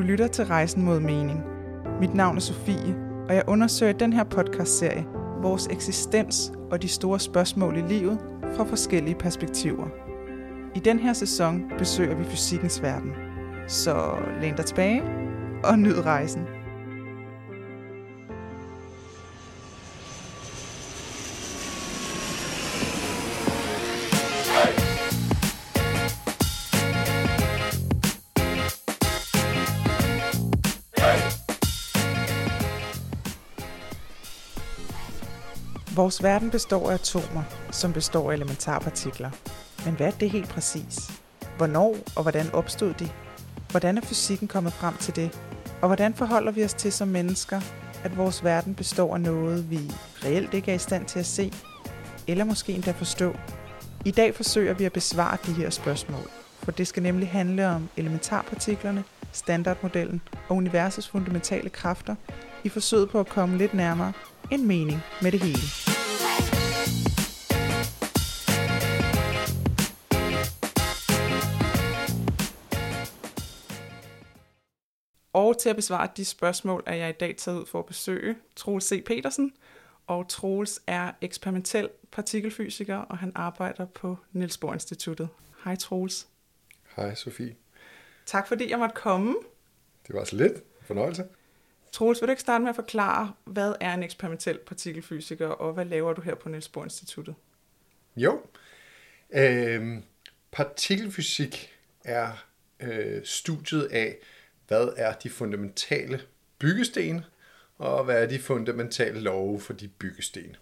Du lytter til Rejsen mod mening. Mit navn er Sofie, og jeg undersøger den her podcastserie vores eksistens og de store spørgsmål i livet fra forskellige perspektiver. I den her sæson besøger vi fysikkens verden. Så læn dig tilbage og nyd rejsen. Vores verden består af atomer, som består af elementarpartikler. Men hvad er det helt præcis? Hvornår og hvordan opstod de? Hvordan er fysikken kommet frem til det? Og hvordan forholder vi os til som mennesker, at vores verden består af noget, vi reelt ikke er i stand til at se, eller måske endda forstå? I dag forsøger vi at besvare de her spørgsmål, for det skal nemlig handle om elementarpartiklerne, standardmodellen og universets fundamentale kræfter i forsøget på at komme lidt nærmere en mening med det hele. Til at besvare de spørgsmål er jeg i dag taget ud for at besøge Troels C. Petersen. Og Troels er eksperimentel partikelfysiker, og han arbejder på Niels Bohr Instituttet. Hej Troels. Hej Sofie. Tak fordi jeg måtte komme. Det var så lidt. Fornøjelse. Troels, vil du ikke starte med at forklare, hvad er en eksperimentel partikelfysiker, og hvad laver du her på Niels Bohr Instituttet? Jo. Øhm, partikelfysik er øh, studiet af, hvad er de fundamentale byggesten, og hvad er de fundamentale love for de byggesten.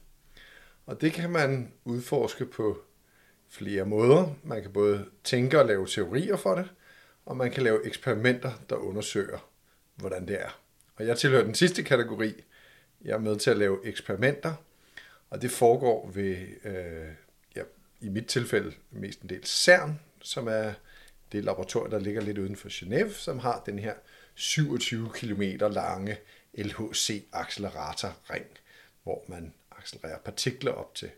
Og det kan man udforske på flere måder. Man kan både tænke og lave teorier for det, og man kan lave eksperimenter, der undersøger, hvordan det er. Og jeg tilhører den sidste kategori. Jeg er med til at lave eksperimenter, og det foregår ved, øh, ja, i mit tilfælde, mest en del CERN, som er det laboratorium, der ligger lidt uden for Genève, som har den her 27 km lange LHC-acceleratorring, hvor man accelererer partikler op til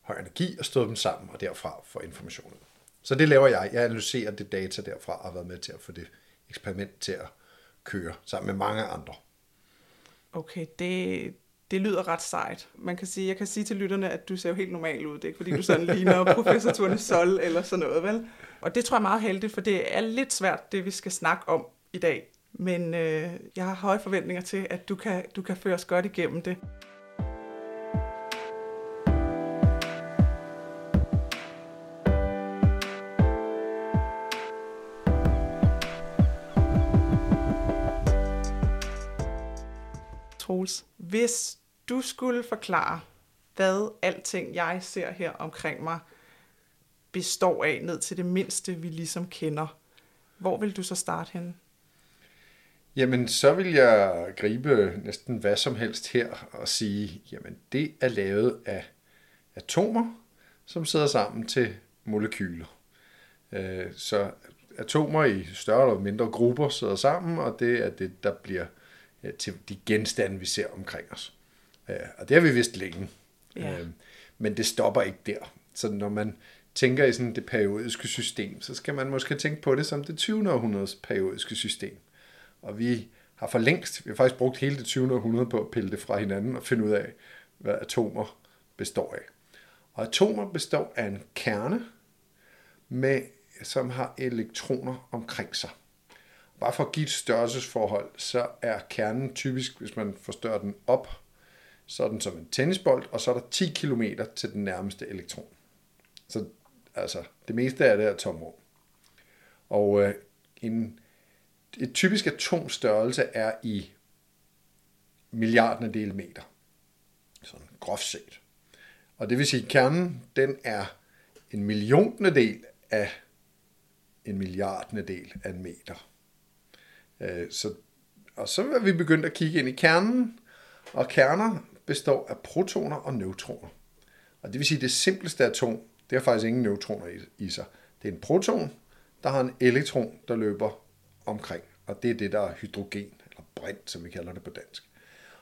høj energi og støder dem sammen, og derfra får informationen. Så det laver jeg. Jeg analyserer det data derfra og har været med til at få det eksperiment til at køre sammen med mange andre. Okay, det, det lyder ret sejt. Man kan sige, jeg kan sige til lytterne, at du ser jo helt normal ud. Det er ikke, fordi du sådan ligner professor Tone Sol eller sådan noget, vel? Og det tror jeg er meget heldigt, for det er lidt svært, det vi skal snakke om i dag. Men øh, jeg har høje forventninger til, at du kan, du kan føre os godt igennem det. Troels, hvis du skulle forklare, hvad alting, jeg ser her omkring mig, består af ned til det mindste, vi ligesom kender, hvor vil du så starte henne? Jamen, så vil jeg gribe næsten hvad som helst her og sige, jamen det er lavet af atomer, som sidder sammen til molekyler. Øh, så atomer i større eller mindre grupper sidder sammen, og det er det, der bliver til de genstande, vi ser omkring os. Og det har vi vidst længe. Ja. Men det stopper ikke der. Så når man tænker i sådan det periodiske system, så skal man måske tænke på det som det 20. århundredes periodiske system. Og vi har for længst, vi har faktisk brugt hele det 20. århundrede på at pille det fra hinanden og finde ud af, hvad atomer består af. Og atomer består af en kerne, med, som har elektroner omkring sig. Bare for at give et størrelsesforhold, så er kernen typisk, hvis man forstørrer den op, så er den som en tennisbold, og så er der 10 km til den nærmeste elektron. Så altså, det meste af det er tomrum. Og øh, en, et typisk atomstørrelse er i milliarderne del meter. Sådan groft set. Og det vil sige, at kernen den er en milliontende del af en milliardende del af en meter. Øh, så, og så er vi begyndt at kigge ind i kernen, og kerner består af protoner og neutroner. Og det vil sige, at det simpleste atom, det har faktisk ingen neutroner i, i sig. Det er en proton, der har en elektron, der løber omkring. Og det er det, der er hydrogen, eller brint, som vi kalder det på dansk.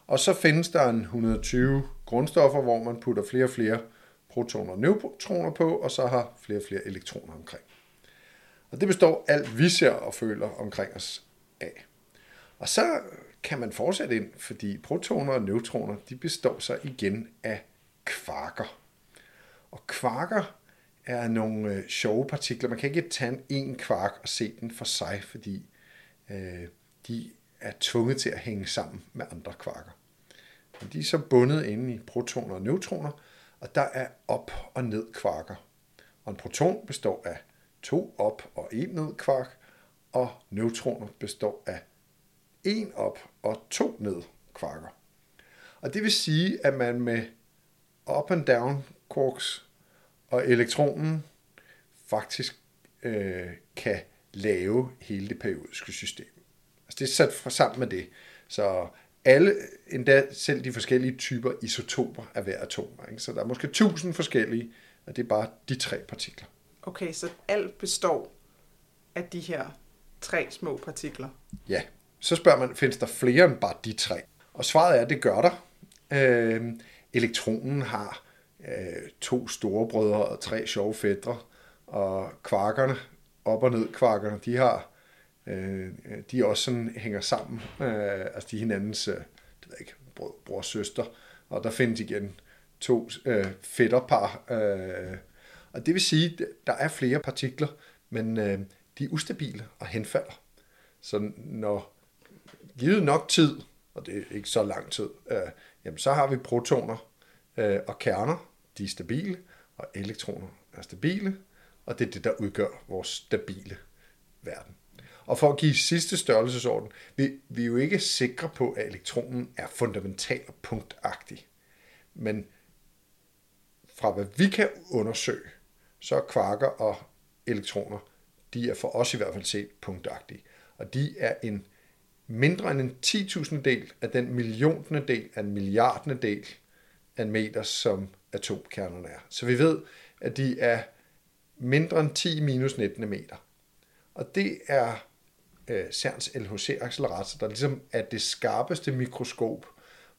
Og så findes der en 120 grundstoffer, hvor man putter flere og flere protoner og neutroner på, og så har flere og flere elektroner omkring. Og det består alt, vi ser og føler omkring os af. Og så kan man fortsætte ind, fordi protoner og neutroner, de består så igen af kvarker. Og kvarker er nogle øh, sjove partikler. Man kan ikke tage en kvark og se den for sig, fordi øh, de er tvunget til at hænge sammen med andre kvarker. Men de er så bundet inde i protoner og neutroner, og der er op- og ned kvarker. Og en proton består af to op- og en ned kvark, og neutroner består af en op og to ned kvarker. Og det vil sige, at man med up and down quarks og elektronen faktisk øh, kan lave hele det periodiske system. Altså det er sat for sammen med det. Så alle, endda selv de forskellige typer isotoper af hver atom. Ikke? Så der er måske tusind forskellige, og det er bare de tre partikler. Okay, så alt består af de her tre små partikler? Ja. Så spørger man, findes der flere end bare de tre? Og svaret er, at det gør der. Øh, elektronen har øh, to store brødre og tre sjove fædre, og kvarkerne, op og ned kvarkerne, de har øh, de også sådan hænger sammen, øh, altså de er hinandens, øh, det ved jeg ikke, bror, bror og søster, og der findes igen to øh, fætterpar, øh, og det vil sige, der er flere partikler, men øh, de er ustabile og henfalder. Så når givet nok tid, og det er ikke så lang tid, øh, jamen så har vi protoner øh, og kerner, de er stabile, og elektroner er stabile, og det er det, der udgør vores stabile verden. Og for at give sidste størrelsesorden, vi, vi er jo ikke sikre på, at elektronen er fundamental og punktagtig. Men fra hvad vi kan undersøge, så er kvarker og elektroner, de er for os i hvert fald set punktagtige. Og de er en mindre end en 10.000 del af den milliontende del af en milliardende del af en meter, som atomkernerne er. Så vi ved, at de er mindre end 10 minus 19 meter. Og det er øh, CERNs LHC-accelerator, der ligesom er det skarpeste mikroskop,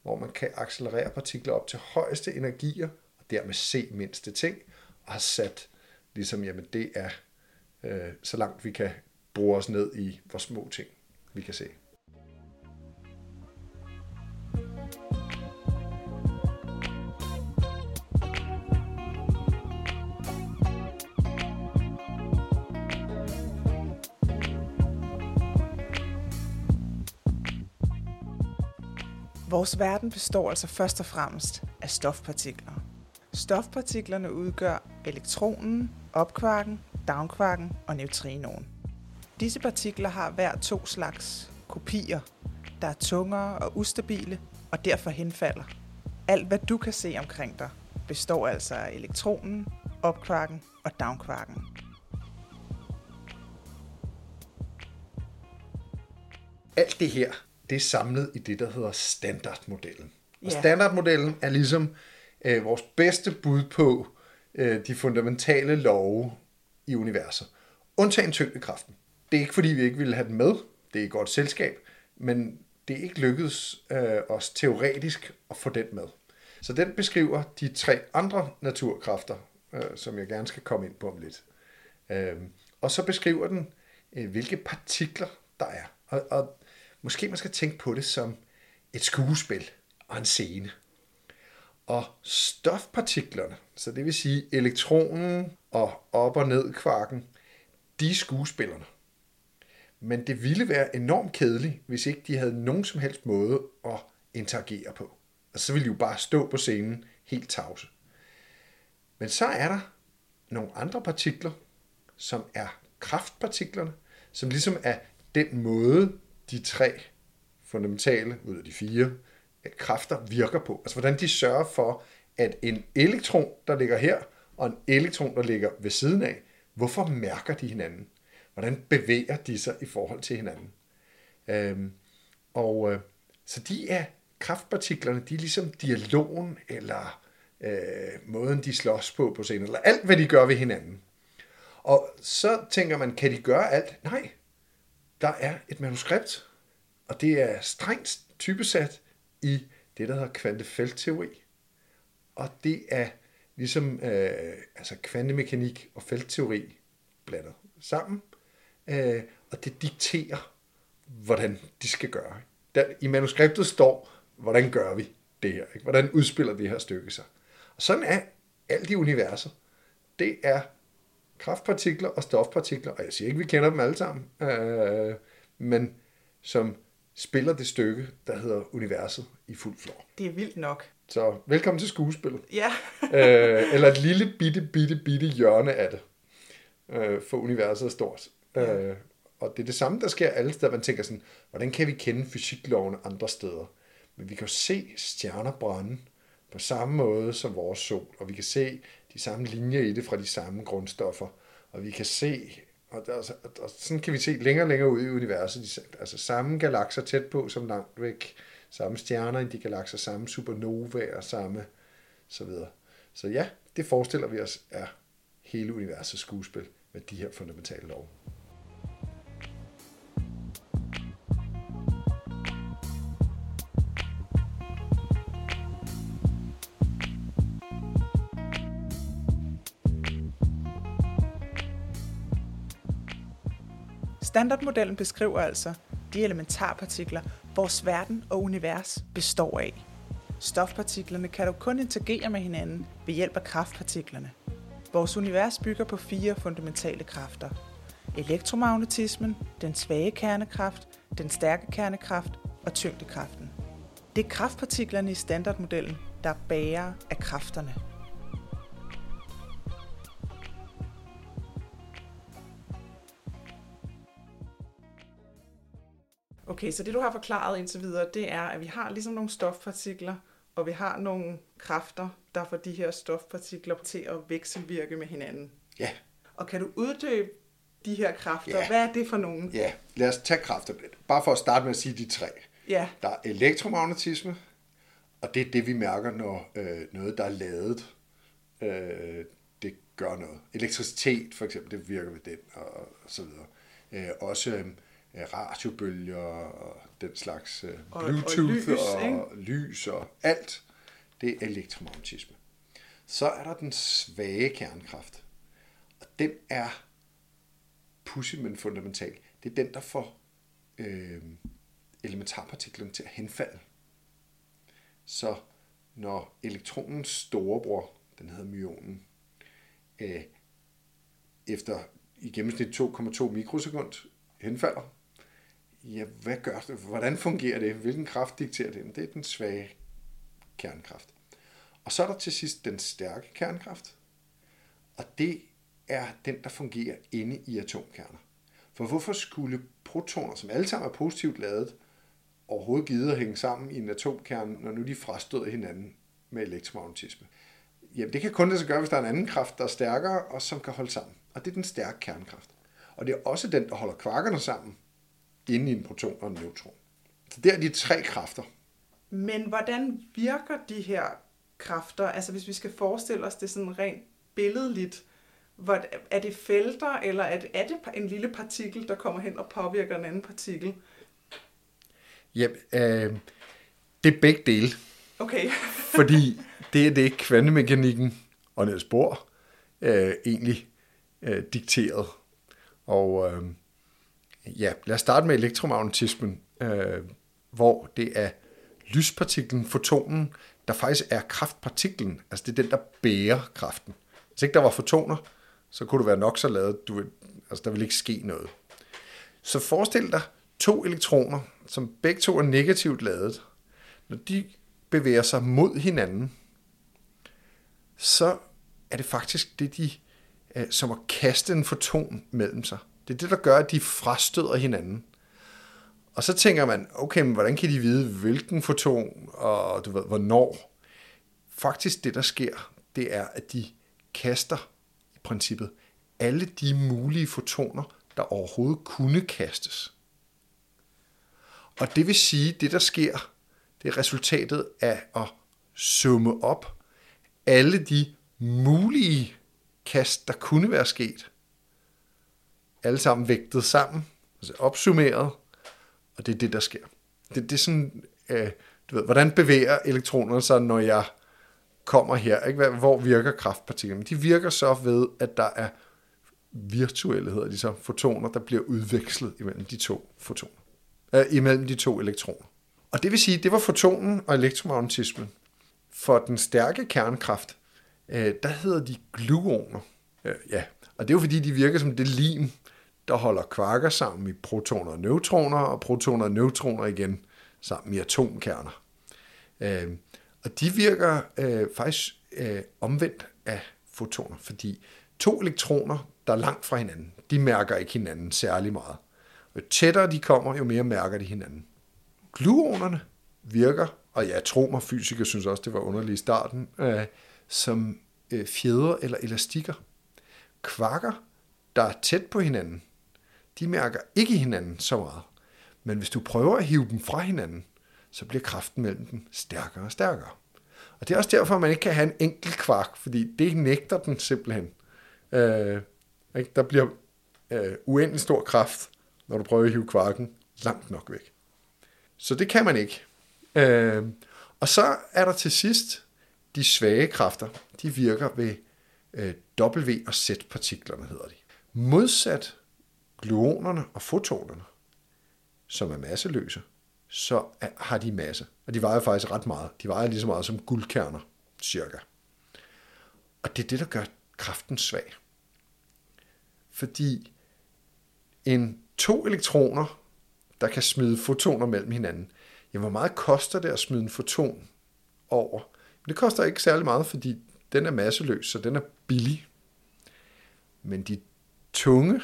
hvor man kan accelerere partikler op til højeste energier, og dermed se mindste ting, og har sat ligesom, jamen det er øh, så langt vi kan bruge os ned i, hvor små ting vi kan se. Vores verden består altså først og fremmest af stofpartikler. Stofpartiklerne udgør elektronen, opkvarken, downkvarken og neutrinoen. Disse partikler har hver to slags kopier, der er tungere og ustabile og derfor henfalder. Alt hvad du kan se omkring dig består altså af elektronen, opkvarken og downkvarken. Alt det her det er samlet i det, der hedder standardmodellen. Og Ja. standardmodellen er ligesom øh, vores bedste bud på øh, de fundamentale love i universet. Undtagen tyngdekraften. Det er ikke fordi, vi ikke ville have den med. Det er et godt selskab. Men det er ikke lykkedes øh, os teoretisk at få den med. Så den beskriver de tre andre naturkræfter, øh, som jeg gerne skal komme ind på om lidt. Øh, og så beskriver den, øh, hvilke partikler der er. Og, og måske man skal tænke på det som et skuespil og en scene. Og stofpartiklerne, så det vil sige elektronen og op- og ned kvarken, de er skuespillerne. Men det ville være enormt kedeligt, hvis ikke de havde nogen som helst måde at interagere på. Og så ville de jo bare stå på scenen helt tavse. Men så er der nogle andre partikler, som er kraftpartiklerne, som ligesom er den måde, de tre fundamentale ud af de fire kræfter virker på. Altså hvordan de sørger for, at en elektron, der ligger her, og en elektron, der ligger ved siden af, hvorfor mærker de hinanden? Hvordan bevæger de sig i forhold til hinanden? Øhm, og øh, så de er kraftpartiklerne, de er ligesom dialogen, eller øh, måden, de slås på på scenen, eller alt, hvad de gør ved hinanden. Og så tænker man, kan de gøre alt? Nej, der er et manuskript, og det er strengt typesat i det, der hedder kvantefeltteori. Og det er ligesom øh, altså kvantemekanik og feltteori blandet sammen. Øh, og det dikterer, hvordan de skal gøre. Der, I manuskriptet står, hvordan gør vi det her? Ikke? Hvordan udspiller det her stykke sig? Og sådan er alt i universet. Det er kraftpartikler og stofpartikler, og jeg siger ikke, vi kender dem alle sammen, øh, men som spiller det stykke, der hedder universet i fuld flor. Det er vildt nok. Så velkommen til skuespillet. Ja. øh, eller et lille bitte, bitte, bitte hjørne af det. Øh, for universet er stort. Ja. Øh, og det er det samme, der sker alle steder. Man tænker sådan, hvordan kan vi kende fysiklovene andre steder? Men vi kan jo se stjerner brænde på samme måde som vores sol, og vi kan se de samme linjer i det fra de samme grundstoffer, og vi kan se, og, der, og, og sådan kan vi se længere og længere ud i universet, altså samme galakser tæt på som langt væk, samme stjerner i de galakser, samme supernovaer, samme så videre. Så ja, det forestiller vi os er hele universets skuespil med de her fundamentale love. Standardmodellen beskriver altså de elementarpartikler, vores verden og univers består af. Stofpartiklerne kan dog kun interagere med hinanden ved hjælp af kraftpartiklerne. Vores univers bygger på fire fundamentale kræfter. Elektromagnetismen, den svage kernekraft, den stærke kernekraft og tyngdekraften. Det er kraftpartiklerne i standardmodellen, der bærer af kræfterne. Okay, så det du har forklaret indtil videre, det er, at vi har ligesom nogle stofpartikler, og vi har nogle kræfter, der får de her stofpartikler til at vekselvirke med hinanden. Ja. Og kan du uddybe de her kræfter? Ja. Hvad er det for nogen? Ja, lad os tage kræfter. Bare for at starte med at sige de tre. Ja. Der er elektromagnetisme, og det er det, vi mærker, når øh, noget, der er ladet, øh, det gør noget. Elektricitet, for eksempel, det virker ved den, og, og så videre. Øh, også øh, radiobølger og den slags øh, Og- og Bluetooth lys, og, ikke? og lys og alt, det er elektromagnetisme. Så er der den svage kernekraft, og den er pudsig, men fundamental. Det er den, der får øh, elementarpartiklerne til at henfalde. Så når elektronens storebror, den hedder myonen, øh, efter i gennemsnit 2,2 mikrosekund henfalder, ja, hvad gør det? Hvordan fungerer det? Hvilken kraft dikterer det? Det er den svage kernekraft. Og så er der til sidst den stærke kernekraft, og det er den, der fungerer inde i atomkerner. For hvorfor skulle protoner, som alle sammen er positivt ladet, overhovedet gide at hænge sammen i en atomkerne, når nu de frastøder hinanden med elektromagnetisme? Jamen, det kan kun det så gøre, hvis der er en anden kraft, der er stærkere, og som kan holde sammen. Og det er den stærke kernekraft. Og det er også den, der holder kvarkerne sammen inde i en proton og en neutron. Så det er de tre kræfter. Men hvordan virker de her kræfter? Altså hvis vi skal forestille os det sådan rent billedligt, hvor, er det felter, eller er det, er det en lille partikel, der kommer hen og påvirker en anden partikel? Ja, øh, det er begge dele. Okay, Fordi det er det, kvantemekanikken og Niels Bohr øh, egentlig øh, dikteret. Og øh, ja, lad os starte med elektromagnetismen, øh, hvor det er lyspartiklen, fotonen, der faktisk er kraftpartiklen. Altså det er den, der bærer kraften. Hvis ikke der var fotoner, så kunne det være nok så lavet, du vil, altså der ville ikke ske noget. Så forestil dig to elektroner, som begge to er negativt ladet. Når de bevæger sig mod hinanden, så er det faktisk det, de øh, som at kaste en foton mellem sig. Det er det, der gør, at de frastøder hinanden. Og så tænker man, okay, men hvordan kan de vide, hvilken foton, og du ved, hvornår? Faktisk det, der sker, det er, at de kaster i princippet alle de mulige fotoner, der overhovedet kunne kastes. Og det vil sige, det der sker, det er resultatet af at summe op alle de mulige kast, der kunne være sket. Alle sammen vægtet sammen, altså opsummeret, og det er det, der sker. Det, det er sådan, øh, du ved, hvordan bevæger elektronerne sig, når jeg kommer her? Ikke? Hvor virker kraftpartiklerne? De virker så ved, at der er virtuelle, hedder de så, fotoner, der bliver udvekslet imellem de to fotoner. øh, imellem de to elektroner. Og det vil sige, det var fotonen og elektromagnetismen. For den stærke kernekraft, øh, der hedder de gluoner. Øh, ja, og det er jo fordi, de virker som det lim, der holder kvarker sammen i protoner og neutroner, og protoner og neutroner igen sammen i atomkerner. Øh, og de virker øh, faktisk øh, omvendt af fotoner, fordi to elektroner, der er langt fra hinanden, de mærker ikke hinanden særlig meget. Jo tættere de kommer, jo mere mærker de hinanden. Gluonerne virker, og ja, tro mig, fysikere synes også, det var underligt i starten, øh, som øh, fjeder eller elastikker. Kvakker, der er tæt på hinanden, de mærker ikke hinanden så meget. Men hvis du prøver at hive dem fra hinanden, så bliver kraften mellem dem stærkere og stærkere. Og det er også derfor, at man ikke kan have en enkelt kvark, fordi det nægter den simpelthen. Øh, ikke? Der bliver øh, uendelig stor kraft, når du prøver at hive kvarken langt nok væk. Så det kan man ikke. Øh, og så er der til sidst de svage kræfter. De virker ved øh, W- og Z-partiklerne, hedder de. Modsat gluonerne og fotonerne, som er masseløse, så har de masse. Og de vejer faktisk ret meget. De vejer lige så meget som guldkerner, cirka. Og det er det, der gør kraften svag. Fordi en to elektroner, der kan smide fotoner mellem hinanden, jamen hvor meget koster det at smide en foton over? Men det koster ikke særlig meget, fordi den er masseløs, så den er billig. Men de tunge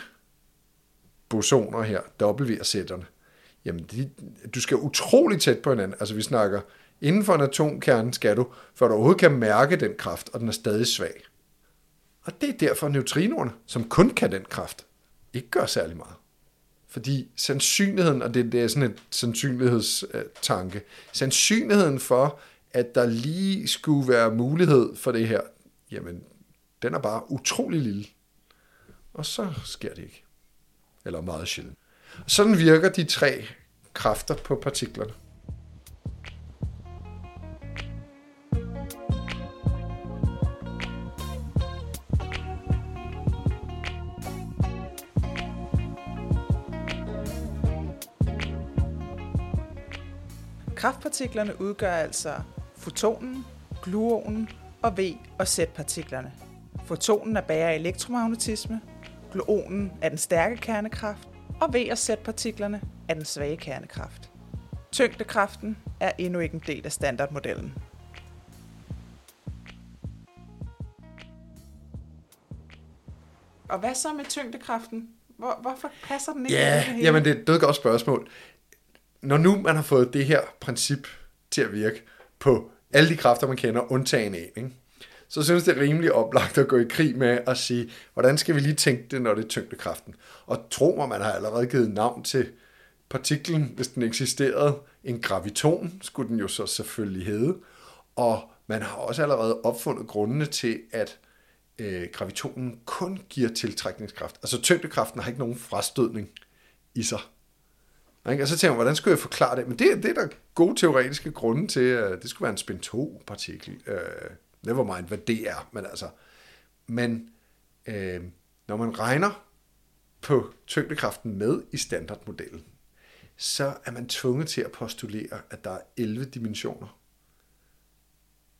bosoner her, W og Z'erne, jamen de, du skal utrolig tæt på hinanden. Altså vi snakker, inden for en atomkerne skal du, for du overhovedet kan mærke den kraft, og den er stadig svag. Og det er derfor neutrinoerne, som kun kan den kraft, ikke gør særlig meget. Fordi sandsynligheden, og det, det er sådan et sandsynlighedstanke, sandsynligheden for, at der lige skulle være mulighed for det her, jamen, den er bare utrolig lille. Og så sker det ikke. Eller meget sjældent. Sådan virker de tre kræfter på partiklerne. Kraftpartiklerne udgør altså fotonen, gluonen og V- og Z-partiklerne. Fotonen er bærer af elektromagnetisme, gluonen er den stærke kernekraft, og V- og Z-partiklerne er den svage kernekraft. Tyngdekraften er endnu ikke en del af standardmodellen. Og hvad så med tyngdekraften? Hvor, hvorfor passer den ikke Ja, i det jamen det er et død godt spørgsmål. Når nu man har fået det her princip til at virke på alle de kræfter, man kender, undtagen en, ikke? Så synes det er rimelig oplagt at gå i krig med at sige, hvordan skal vi lige tænke det, når det er tyngdekraften? Og tro mig, man har allerede givet navn til partiklen, hvis den eksisterede. En graviton skulle den jo så selvfølgelig hedde. Og man har også allerede opfundet grundene til, at øh, gravitonen kun giver tiltrækningskraft. Altså tyngdekraften har ikke nogen frastødning i sig. Ikke? Og så tænker man, hvordan skulle jeg forklare det? Men det, det er der gode teoretiske grunde til, at det skulle være en spin 2-partikel. Øh, never mind, hvad det er. Men altså, men øh, når man regner på tyngdekraften med i standardmodellen, så er man tvunget til at postulere, at der er 11 dimensioner.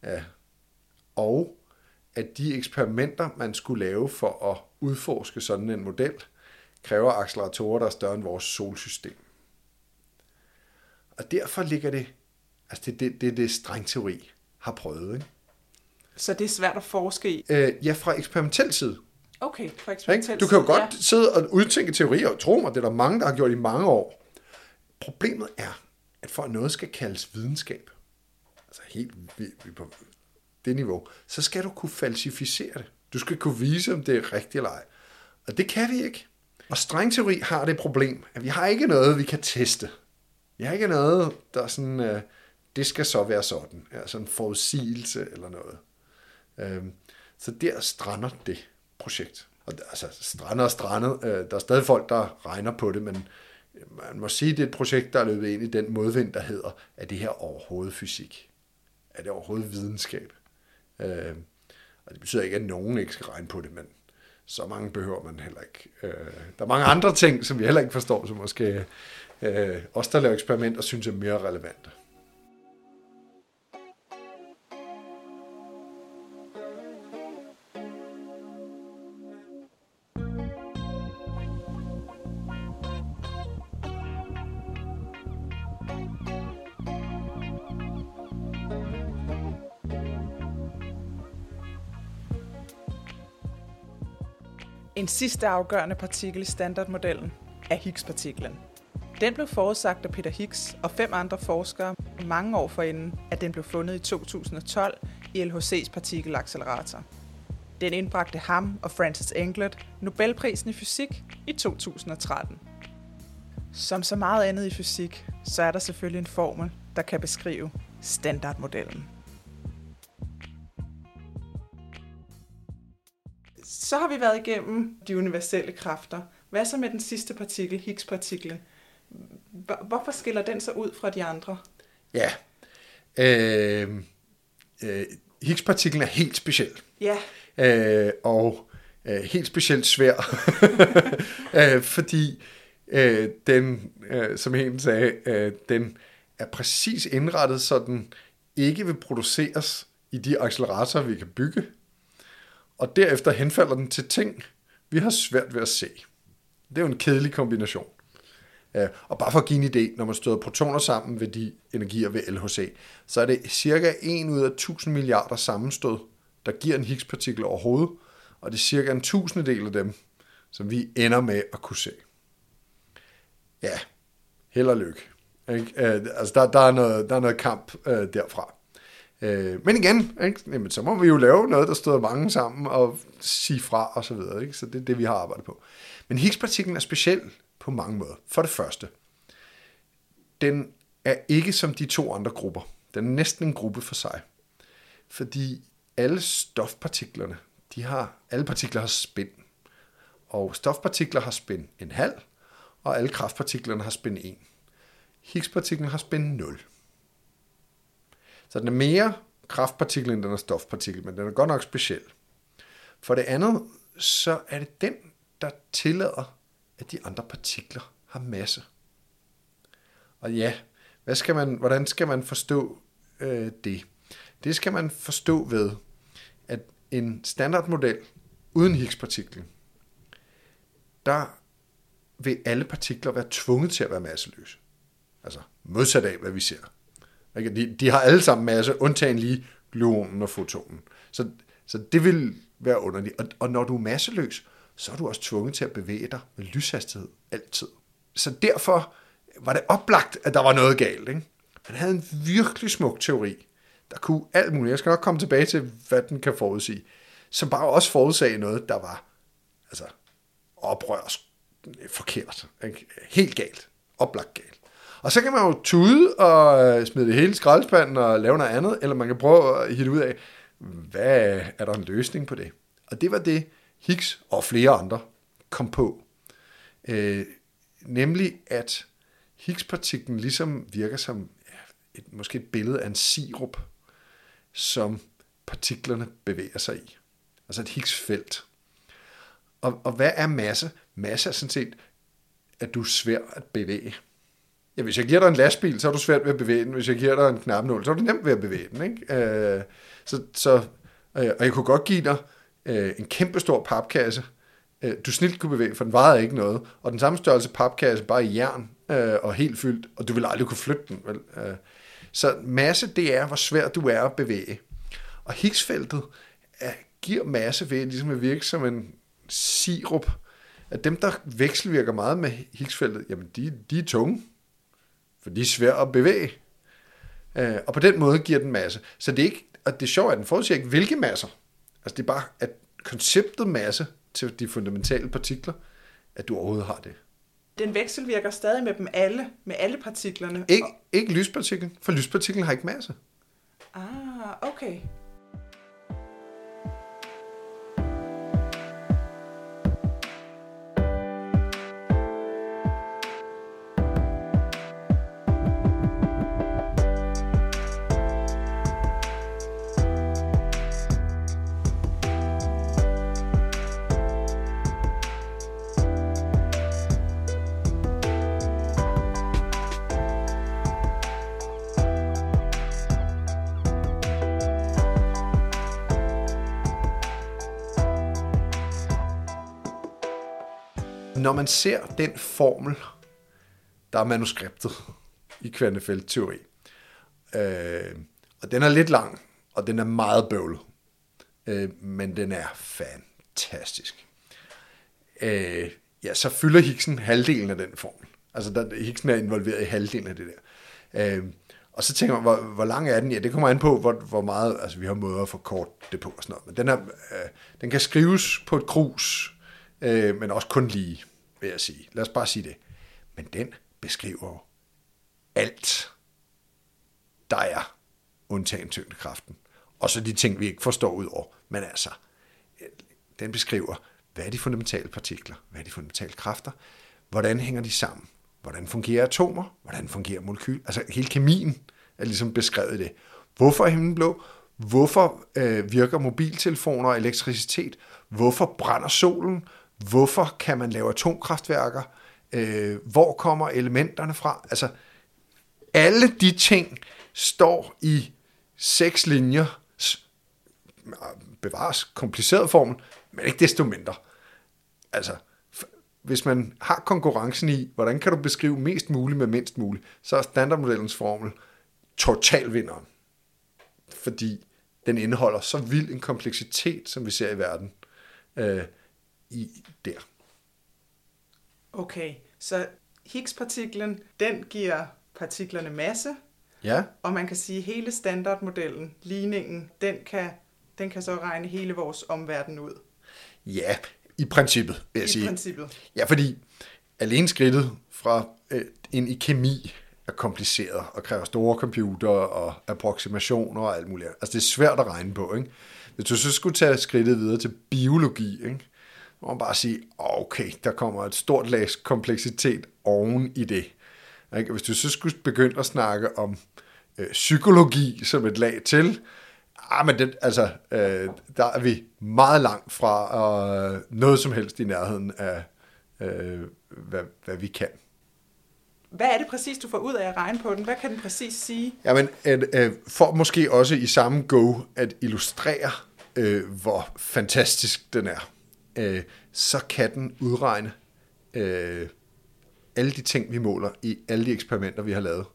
Ja. Og at de eksperimenter, man skulle lave for at udforske sådan en model, kræver acceleratorer, der er større end vores solsystem. Og derfor ligger det, altså det er det, det, det strengteori har prøvet. Ikke? Så det er svært at forske i. Øh, ja, fra eksperimentel side. Okay, Ikke? eksperimentel Du kan jo side, godt sidde og udtænke teorier, og tro mig, det er der mange, der har gjort i mange år. Problemet er, at for at noget skal kaldes videnskab, altså helt på det niveau, så skal du kunne falsificere det. Du skal kunne vise, om det er rigtigt eller ej. Og det kan vi ikke. Og strengteori har det problem, at vi har ikke noget, vi kan teste. Vi har ikke noget, der er sådan, øh, det skal så være sådan. Altså en forudsigelse eller noget. Øhm, så der strander det projekt. Og altså strander og strandet. Øh, der er stadig folk, der regner på det, men øh, man må sige, at det er et projekt, der er løbet ind i den modvind, der hedder, er det her overhovedet fysik? Er det overhovedet videnskab? Øh, og det betyder ikke, at nogen ikke skal regne på det, men så mange behøver man heller ikke. Øh, der er mange andre ting, som vi heller ikke forstår, som måske øh, os, der laver eksperimenter, synes er mere relevante. En sidste afgørende partikel i standardmodellen er Higgs-partiklen. Den blev forudsagt af Peter Higgs og fem andre forskere mange år forinden, at den blev fundet i 2012 i LHC's partikelaccelerator. Den indbragte ham og Francis Englert Nobelprisen i fysik i 2013. Som så meget andet i fysik, så er der selvfølgelig en formel, der kan beskrive standardmodellen. Så har vi været igennem de universelle kræfter. Hvad så med den sidste partikel, Higgs-partiklen? Hvorfor skiller den sig ud fra de andre? Ja, øh, øh, Higgs-partiklen er helt speciel. Ja. Øh, og øh, helt specielt svær, øh, fordi øh, den, øh, som en sagde, øh, den er præcis indrettet, så den ikke vil produceres i de acceleratorer, vi kan bygge, og derefter henfalder den til ting, vi har svært ved at se. Det er jo en kedelig kombination. Øh, og bare for at give en idé, når man støder protoner sammen ved de energier ved LHC, så er det cirka 1 ud af 1000 milliarder sammenstød, der giver en Higgs-partikel overhovedet, og det er cirka en tusindedel af dem, som vi ender med at kunne se. Ja, held og lykke. Ikke? Øh, altså, der, der, er noget, der er noget kamp øh, derfra. Øh, men igen, ikke? Jamen, så må vi jo lave noget, der støder mange sammen og sige fra og så videre. Ikke? Så det er det, vi har arbejdet på. Men Higgs-partiklen er speciel på mange måder. For det første, den er ikke som de to andre grupper. Den er næsten en gruppe for sig. Fordi alle stofpartiklerne, de har, alle partikler har spin. Og stofpartikler har spin en halv, og alle kraftpartiklerne har spin 1. Higgs-partiklen har spin 0. Så den er mere kraftpartikel, end den er stofpartikel, men den er godt nok speciel. For det andet, så er det den, der tillader, at de andre partikler har masse. Og ja, hvad skal man, hvordan skal man forstå øh, det? Det skal man forstå ved, at en standardmodel uden Higgs-partiklen, der vil alle partikler være tvunget til at være masseløse. Altså modsat af, hvad vi ser. De, de har alle sammen masse, undtagen lige gluonen og fotonen. Så, så det vil være underligt. Og, og når du er masseløs, så er du også tvunget til at bevæge dig med lyshastighed altid. Så derfor var det oplagt, at der var noget galt. Ikke? Han havde en virkelig smuk teori, der kunne alt muligt. Jeg skal nok komme tilbage til, hvad den kan forudsige. Som bare også forudsagde noget, der var altså, oprørs forkert. Ikke? Helt galt. Oplagt galt. Og så kan man jo tude og øh, smide det hele i skraldespanden og lave noget andet, eller man kan prøve at hitte ud af, hvad er der en løsning på det? Og det var det, Higgs og flere andre kom på. Øh, nemlig at Higgs-partiklen ligesom virker som ja, et, måske et billede af en sirup, som partiklerne bevæger sig i. Altså et Higgs-felt. Og, og hvad er masse? Masse er sådan set, at du er svær at bevæge. Ja, hvis jeg giver dig en lastbil, så er du svært ved at bevæge den. Hvis jeg giver dig en knapnål, så er du nemt ved at bevæge den. Ikke? Øh, så, så, øh, og jeg kunne godt give dig øh, en kæmpe stor papkasse, øh, du snilt kunne bevæge, for den vejede ikke noget. Og den samme størrelse papkasse, bare i jern øh, og helt fyldt, og du vil aldrig kunne flytte den. Vel? Øh, så masse, det er, hvor svært du er at bevæge. Og Higgsfeltet øh, giver masse ved ligesom at virke som en sirup. At dem, der vekselvirker meget med Higgsfeltet, jamen de, de er tunge for de er svære at bevæge. Øh, og på den måde giver den masse. Så det er ikke, og det er sjovt, at den forudsiger ikke, hvilke masser. Altså det er bare, at konceptet masse til de fundamentale partikler, at du overhovedet har det. Den vekselvirker stadig med dem alle, med alle partiklerne. Ikke, ikke lyspartiklen, for lyspartiklen har ikke masse. Ah, okay. Når man ser den formel, der er manuskriptet i kvantefeltteori, øh, og den er lidt lang, og den er meget bøvlet, øh, men den er fantastisk. Øh, ja, så fylder Higgsen halvdelen af den formel. Altså, der, Higgsen er involveret i halvdelen af det der. Øh, og så tænker man, hvor, hvor lang er den? Ja, det kommer an på, hvor, hvor meget, altså vi har måder at få kort det på og sådan noget. Men den, er, øh, den kan skrives på et krus, øh, men også kun lige, vil jeg sige. Lad os bare sige det. Men den beskriver jo alt, der er undtagen tyngdekraften. Og så de ting, vi ikke forstår ud over. Men altså, den beskriver, hvad er de fundamentale partikler? Hvad er de fundamentale kræfter? Hvordan hænger de sammen? Hvordan fungerer atomer? Hvordan fungerer molekyl? Altså hele kemien er ligesom beskrevet det. Hvorfor er himlen blå? Hvorfor øh, virker mobiltelefoner og elektricitet? Hvorfor brænder solen? Hvorfor kan man lave atomkraftværker? Øh, hvor kommer elementerne fra? Altså, alle de ting står i seks linjer, bevares kompliceret formen, men ikke desto mindre. Altså, hvis man har konkurrencen i, hvordan kan du beskrive mest muligt med mindst muligt, så er standardmodellens formel totalvinderen. Fordi den indeholder så vild en kompleksitet, som vi ser i verden, øh, i der. Okay, så Higgs-partiklen, den giver partiklerne masse, Ja, og man kan sige, at hele standardmodellen, ligningen, den kan, den kan så regne hele vores omverden ud. ja i princippet, vil jeg I sige. princippet. Ja, fordi alene skridtet fra øh, ind i kemi er kompliceret og kræver store computer og approximationer og alt muligt. Altså det er svært at regne på, ikke? Hvis du så skulle tage skridtet videre til biologi, ikke? Må man bare sige, okay, der kommer et stort lag kompleksitet oven i det. Ikke? Hvis du så skulle begynde at snakke om øh, psykologi som et lag til, ah, men det, altså, øh, der er vi meget langt fra øh, noget som helst i nærheden af, øh, hvad, hvad vi kan. Hvad er det præcis, du får ud af at regne på den? Hvad kan den præcis sige? Jamen, at, øh, for måske også i samme go at illustrere, øh, hvor fantastisk den er, øh, så kan den udregne øh, alle de ting, vi måler i alle de eksperimenter, vi har lavet,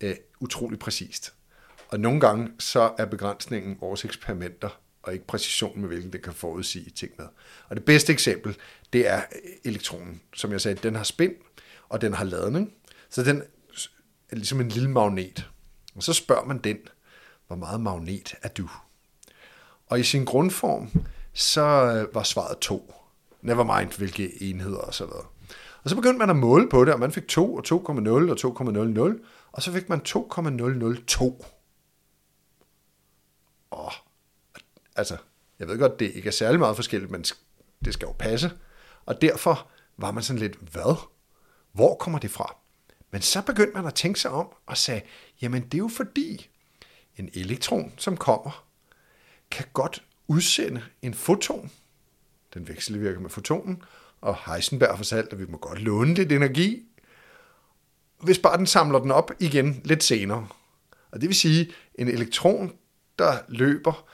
øh, utrolig præcist. Og nogle gange så er begrænsningen vores eksperimenter, og ikke præcisionen med hvilken det kan forudsige ting med. Og det bedste eksempel, det er øh, elektronen. Som jeg sagde, den har spin, og den har ladning. Så den er ligesom en lille magnet. Og så spørger man den, hvor meget magnet er du? Og i sin grundform, så øh, var svaret 2. Never mind, hvilke enheder og så videre. Og så begyndte man at måle på det, og man fik 2 og 2,0 og 2,00, og så fik man 2,002. Og altså, jeg ved godt, det ikke er særlig meget forskelligt, men det skal jo passe. Og derfor var man sådan lidt, hvad? Hvor kommer det fra? Men så begyndte man at tænke sig om og sagde, jamen det er jo fordi, en elektron, som kommer, kan godt udsende en foton. Den vekselvirker med fotonen, og Heisenberg fortalte, at vi må godt låne lidt energi, hvis bare den samler den op igen lidt senere. Og det vil sige, en elektron, der løber,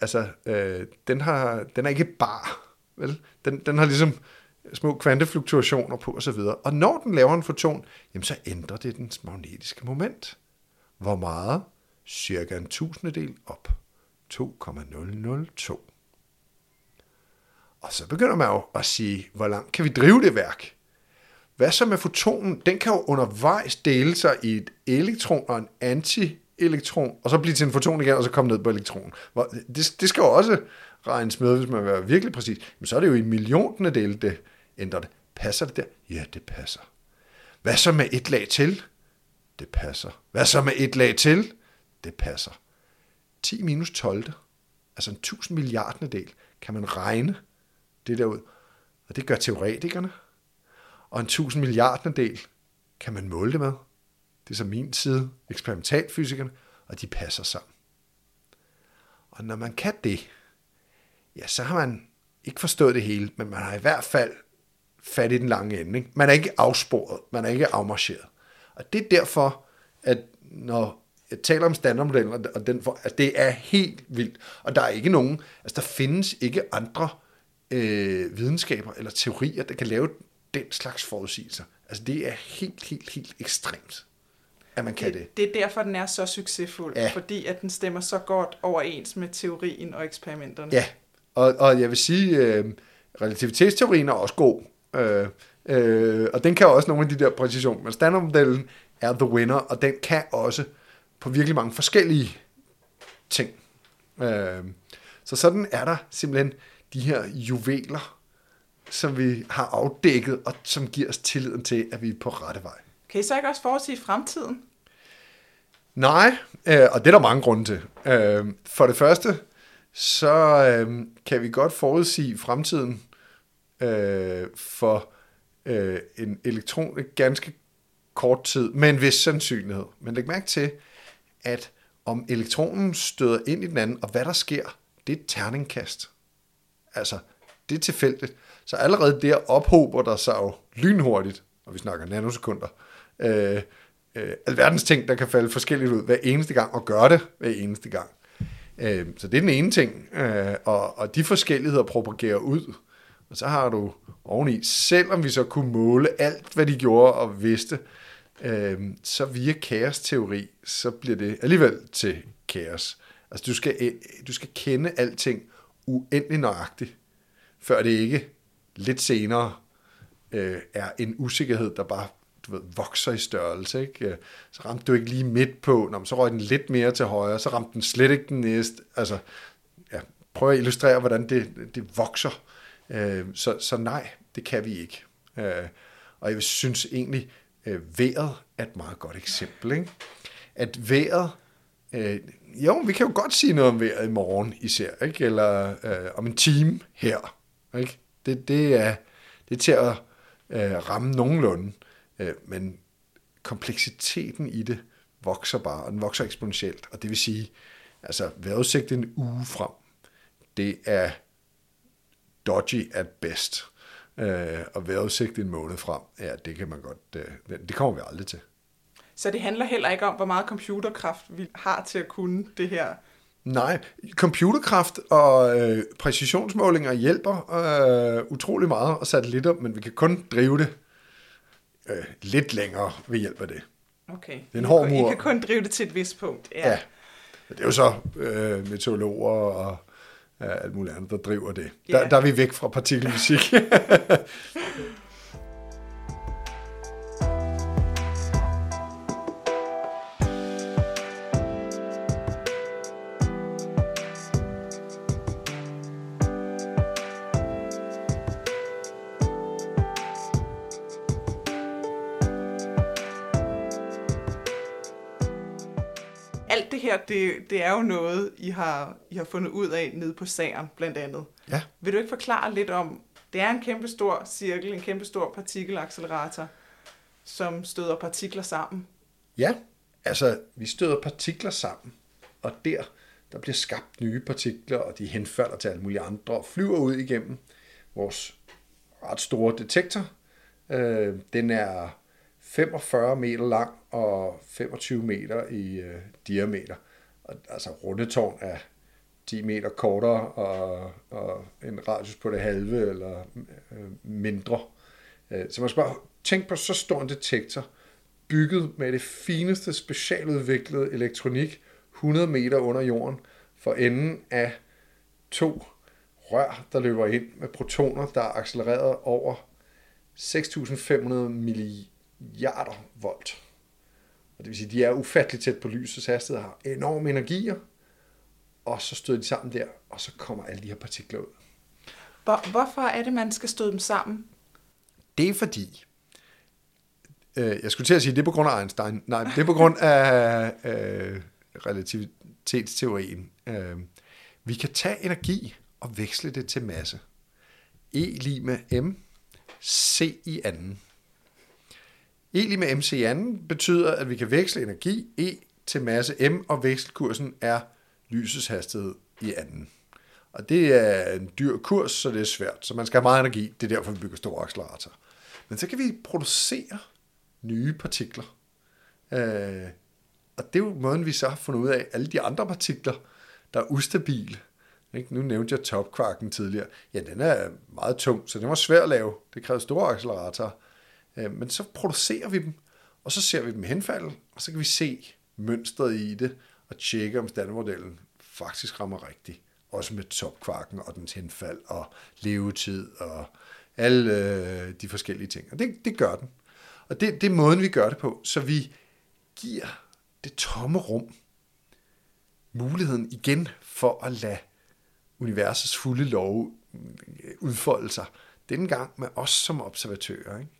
altså, øh, den, har, den er ikke bar, vel? Den, den har ligesom små kvantefluktuationer på osv. Og når den laver en foton, jamen så ændrer det dens magnetiske moment. Hvor meget? Cirka en tusindedel op. 2,002. Og så begynder man jo at sige, hvor langt kan vi drive det værk? Hvad så med fotonen? Den kan jo undervejs dele sig i et elektron og en anti-elektron, og så blive til en foton igen, og så komme ned på elektronen. Det, det skal jo også regnes med, hvis man vil være virkelig præcis. Men så er det jo i milliontende dele, det ændrer det. Passer det der? Ja, det passer. Hvad så med et lag til? Det passer. Hvad så med et lag til? Det passer. 10 minus 12, altså en 1000 milliardende del, kan man regne det der ud. Og det gør teoretikerne. Og en 1000 milliardende del kan man måle det med. Det er så min side, eksperimentalfysikerne, og de passer sammen. Og når man kan det, ja, så har man ikke forstået det hele, men man har i hvert fald fat i den lange ende. Ikke? Man er ikke afsporet, man er ikke afmarcheret. Og det er derfor, at når jeg taler om standardmodellen, og- den for, at det er helt vildt, og der er ikke nogen, altså der findes ikke andre øh, videnskaber eller teorier, der kan lave den slags forudsigelser. Altså det er helt, helt, helt ekstremt, at man kan det. Det, det er derfor, den er så succesfuld, Ja. fordi at den stemmer så godt overens med teorien og eksperimenterne. Ja, og, og jeg vil sige, øh, relativitetsteorien er også god. Øh, øh, og den kan også nogle af de der præcisioner. Men standardmodellen er the winner, og den kan også på virkelig mange forskellige ting. Øh, så sådan er der simpelthen de her juveler, som vi har afdækket, og som giver os tilliden til, at vi er på rette vej. Kan I så ikke også forudsige fremtiden? Nej, øh, og det er der mange grunde til. Øh, for det første, så øh, kan vi godt forudsige fremtiden øh, for øh, en elektron ganske kort tid, med en vis sandsynlighed. Men læg mærke til, at om elektronen støder ind i den anden, og hvad der sker, det er et terningkast. Altså, det er tilfældigt. Så allerede der ophober der sig jo lynhurtigt, og vi snakker nanosekunder, øh, øh, alverdens ting, der kan falde forskelligt ud hver eneste gang, og gøre det hver eneste gang. Øh, så det er den ene ting, øh, og, og de forskelligheder propagerer ud. Og så har du oveni, selvom vi så kunne måle alt, hvad de gjorde og vidste, øh, Øhm, så via kaosteori, så bliver det alligevel til kaos. Altså du skal, øh, du skal kende alting uendelig nøjagtigt, før det ikke lidt senere øh, er en usikkerhed, der bare du ved, vokser i størrelse. Ikke? Øh, så ramte du ikke lige midt på, Nå, så røg den lidt mere til højre, så ramte den slet ikke den næste. Altså, ja, prøv at illustrere, hvordan det, det vokser. Øh, Så, så nej, det kan vi ikke. Øh, Og jeg synes egentlig, øh, vejret er et meget godt eksempel. Ikke? At vejret, øh, jo, vi kan jo godt sige noget om vejret i morgen især, ikke? eller øh, om en time her. Ikke? Det, det, er, det er til at øh, ramme nogenlunde, øh, men kompleksiteten i det vokser bare, og den vokser eksponentielt, og det vil sige, altså vejrudsigt en uge frem, det er dodgy at best. Øh, og vejrudsigt en måned frem, ja, det kan man godt, øh, det- det kommer vi aldrig til. Så det handler heller ikke om, hvor meget computerkraft vi har til at kunne det her. Nej, computerkraft og øh, præcisionsmålinger hjælper øh, utrolig meget, og satellitter, men vi kan kun drive det øh, lidt længere ved hjælp af det. Okay. er en hård kan- I mur. kan kun drive det til et vist punkt. Ja. Ja. Det er jo så øh, meteorologer og alt muligt andet, der driver det. Ja. Der, der er vi væk fra partikelfysik. det det er jo noget, I har, I har fundet ud af nede på sagen, blandt andet. ja, Vil du ikke forklare lidt om, det er en kæmpe stor cirkel, en kæmpe stor partikelaccelerator, som støder partikler sammen. ja, altså vi støder partikler sammen, og der, der bliver skabt nye partikler, og de henfalder til alle mulige andre, og flyver ud igennem vores ret store detektor. Øh, den er 45 meter lang og 25 meter i øh, diameter. Og, altså rundetårn er 10 meter kortere og, og en radius på det halve eller øh, mindre. Øh, så man skal bare tænke på så stor en detektor, bygget med det fineste specialudviklede elektronik 100 meter under jorden for enden af to rør, der løber ind med protoner, der er accelereret over 6.500 milliarder volt. Og det vil sige, de er ufatteligt tæt på lysets hastighed, har enorme energier, og så støder de sammen der, og så kommer alle de her partikler ud. Hvor, hvorfor er det, man skal støde dem sammen? Det er fordi, øh, jeg skulle til at sige, det er på grund af Einstein. Nej, det er på grund af øh, relativitetsteorien. Øh, vi kan tage energi og veksle det til masse. E lige med M, C i anden. Eli med MC anden betyder, at vi kan veksle energi E til masse M, og vekselkursen er lysets hastighed i anden. Og det er en dyr kurs, så det er svært. Så man skal have meget energi. Det er derfor, vi bygger store acceleratorer. Men så kan vi producere nye partikler. Øh, og det er jo måden, vi så har fundet ud af, alle de andre partikler, der er ustabile, Ikke? Nu nævnte jeg topkvarken tidligere. Ja, den er meget tung, så den var svær at lave. Det kræver store acceleratorer. Øh, men så producerer vi dem, og så ser vi dem henfalde, og så kan vi se mønstret i det, og tjekke, om standardmodellen faktisk rammer rigtigt. Også med topkvarken og dens henfald, og levetid, og alle øh, de forskellige ting. Og det, det gør den. Og det, det er måden, vi gør det på. Så vi giver det tomme rum muligheden igen for at lade universets fulde lov udfolde sig. Denne gang med os som observatører. Ikke?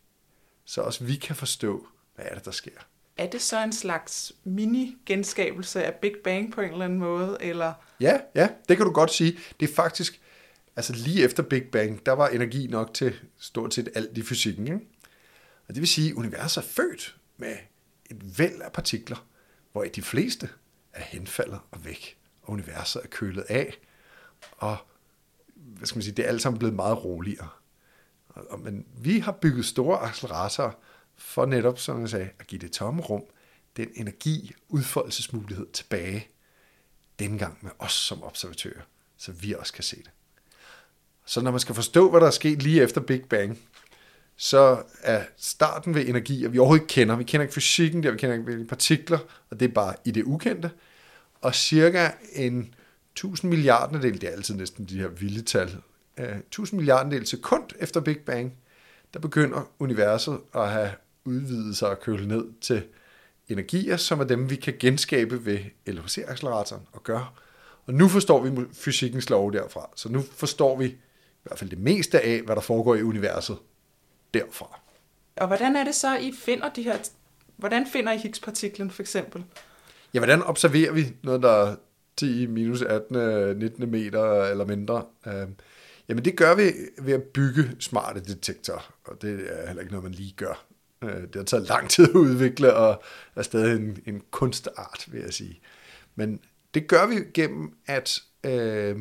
Så også vi kan forstå, hvad er det, der sker. Er det så en slags mini-genskabelse af Big Bang på en eller anden måde? Eller? Ja, ja, det kan du godt sige. Det er faktisk, altså lige efter Big Bang, der var energi nok til stort set alt i fysikken. Ikke? Og det vil sige, at universet er født med et væld af partikler, hvor de fleste er henfaldet og væk, og universet er kølet af, og hvad skal man sige, det er alt sammen blevet meget roligere. Og, men vi har bygget store acceleratorer for netop, som jeg sagde, at give det tomme rum den energi, udfoldelsesmulighed tilbage, dengang med os som observatører, så vi også kan se det. Så når man skal forstå, hvad der er sket lige efter Big Bang, så er starten ved energi, at vi overhovedet ikke kender. Vi kender ikke fysikken der, vi kender ikke partikler, og det er bare i det ukendte. Og cirka en 1000 milliarderdel, det er altid næsten de her vilde tal, 1000 milliarderdel sekund efter Big Bang, der begynder universet at have udvidet sig og kølet ned til energier, som er dem, vi kan genskabe ved LHC-acceleratoren og gøre. Og nu forstår vi fysikkens lov derfra, så nu forstår vi i hvert fald det meste af, hvad der foregår i universet derfra. Og hvordan er det så, I finder de her... Hvordan finder I Higgs-partiklen for eksempel? Ja, hvordan observerer vi noget, der er 10 minus 18, 19 meter eller mindre? Jamen det gør vi ved at bygge smarte detektorer, og det er heller ikke noget, man lige gør. Øh, det har taget lang tid at udvikle, og er stadig en, en kunstart, vil jeg sige. Men det gør vi gennem at øh,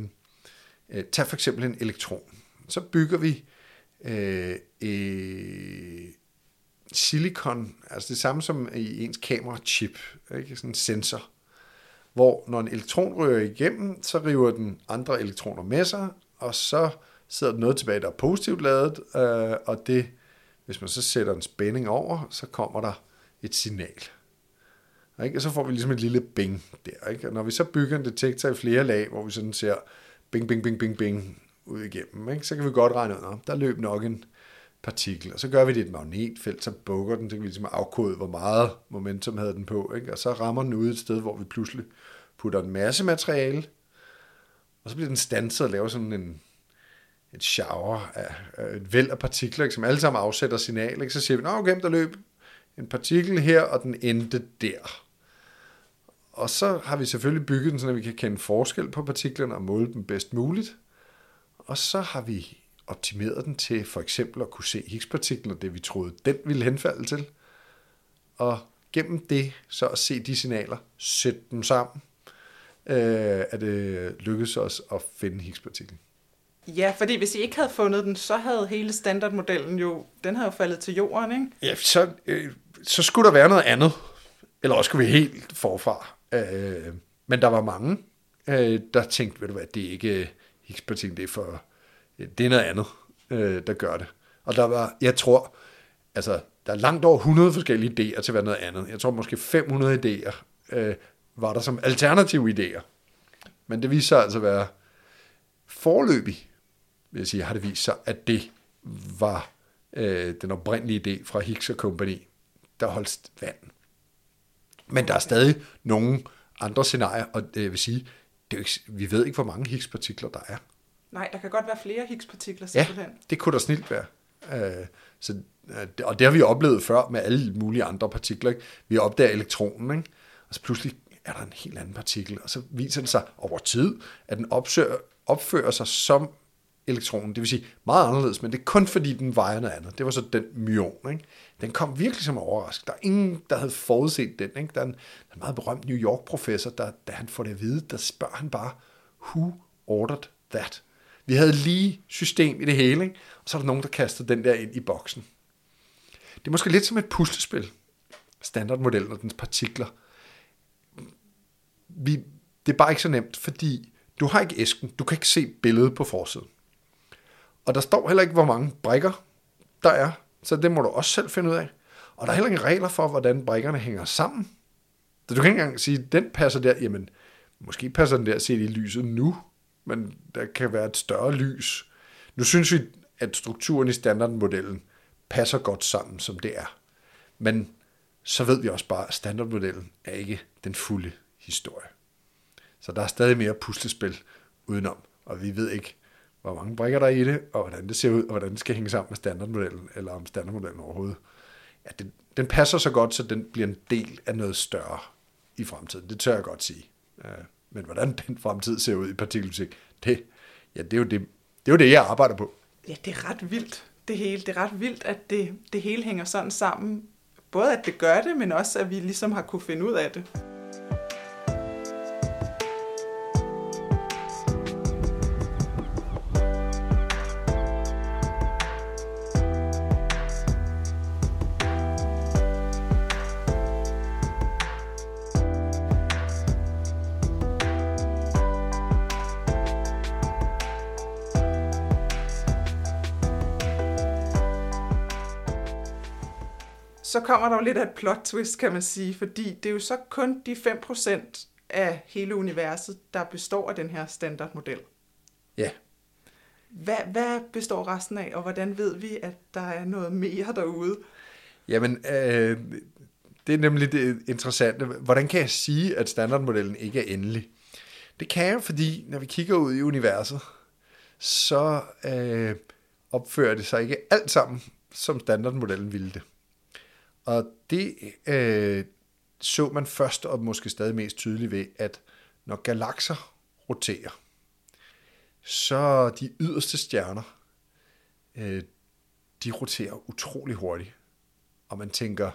øh tage for eksempel en elektron. Så bygger vi øh, øh, silikon, altså det samme som i ens kamera-chip, ikke? sådan en sensor, hvor når en elektron ryger igennem, så river den andre elektroner med sig, og så sidder der noget tilbage, der er positivt lavet, øh, og det, hvis man så sætter en spænding over, så kommer der et signal. Ikke? Og så får vi ligesom et lille bing der. Ikke? Og når vi så bygger en detektor i flere lag, hvor vi sådan ser bing, bing, bing, bing, bing ud igennem, ikke? så kan vi godt regne ud, at der løb nok en partikel. Og så gør vi det i et magnetfelt, så bukker den, så kan vi ligesom afkode, hvor meget momentum havde den på. Ikke? Og så rammer den ud et sted, hvor vi pludselig putter en masse materiale, og så bliver den stanset og laver sådan en, et shower af, af et væld af partikler, ikke, som alle sammen afsætter signal. Ikke? Så siger vi, nå okay, der løb en partikel her, og den endte der. Og så har vi selvfølgelig bygget den, så vi kan kende forskel på partiklerne og måle dem bedst muligt. Og så har vi optimeret den til for eksempel at kunne se Higgs-partiklen det, vi troede, den ville henfalde til. Og gennem det, så at se de signaler, sætte dem sammen, øh, at det lykkedes os at finde Higgs-partiklen. Ja, fordi hvis I ikke havde fundet den, så havde hele standardmodellen jo, den havde jo faldet til jorden, ikke? Ja, så, øh, så skulle der være noget andet. Eller også skulle vi helt forfra. Øh, men der var mange, øh, der tænkte, ved du hvad, det er ikke Higgs-partiklen, det er for det er noget andet, øh, der gør det. Og der var, jeg tror, altså, der er langt over 100 forskellige idéer til hvad noget andet. Jeg tror måske 500 idéer øh, var der som alternative idéer. Men det viser sig altså at være forløbig, vil jeg sige, har det vist sig, at det var øh, den oprindelige idé fra Higgs Company, der holdt vand. Men der er stadig nogle andre scenarier, og det vil sige, det er ikke, vi ved ikke, hvor mange Higgs-partikler der er. Nej, der kan godt være flere Higgs-partikler simpelthen. Ja, det kunne der snilt være. Øh, så, øh, og det har vi oplevet før med alle mulige andre partikler. Ikke? Vi opdager elektronen, ikke? og så pludselig er der en helt anden partikel, og så viser den sig over tid, at den opsøger, opfører sig som elektronen. Det vil sige meget anderledes, men det er kun fordi, den vejer noget andet. Det var så den myon. Ikke? Den kom virkelig som overraskelse. Der er ingen, der havde forudset den. Ikke? Der, er en, der er en meget berømt New York-professor, der, da han får det at vide, der spørger han bare, who ordered that? Vi havde lige system i det hele, ikke? og så er der nogen, der kaster den der ind i boksen. Det er måske lidt som et puslespil, standardmodellen og dens partikler. Vi, det er bare ikke så nemt, fordi Du har ikke æsken, du kan ikke se billedet på forsiden. Og der står heller ikke, hvor mange brikker der er, så det må du også selv finde ud af. Og der er heller ikke regler for, hvordan brikkerne hænger sammen. Så du kan ikke engang sige, at den passer der, jamen, måske passer den der set i lyset nu, men der kan være et større lys. Nu synes vi, at strukturen i standardmodellen passer godt sammen, som det er. Men så ved vi også bare, at standardmodellen er ikke den fulde historie. Så der er stadig mere puslespil udenom, og vi ved ikke, hvor mange brikker der er i det, og hvordan det ser ud, og hvordan det skal hænge sammen med standardmodellen, eller om standardmodellen overhovedet. Ja, den, den passer så godt, så den bliver en del af noget større i fremtiden. Det tør jeg godt sige. Øh, men hvordan den fremtid ser ud i partikelfysik, det, ja, det, er jo det, det er jo det, jeg arbejder på. Ja, det er ret vildt, det hele. Det er ret vildt, at det, det hele hænger sådan sammen. Både at det gør det, men også at vi ligesom har kunne finde ud af det. Så kommer der jo lidt af et plot twist, kan man sige, fordi det er jo så kun de 5% af hele universet, der består af den her standardmodel. Ja. Hvad, hvad består resten af, og hvordan ved vi, at der er noget mere derude? Jamen, øh, det er nemlig det interessante. Hvordan kan jeg sige, at standardmodellen ikke er endelig? Det kan jeg, fordi når vi kigger ud i universet, så øh, opfører det sig ikke alt sammen, som standardmodellen ville det. Og det øh, så man først og måske stadig mest tydeligt ved, at når galakser roterer, så de yderste stjerner, øh, de roterer utrolig hurtigt. Og man tænker,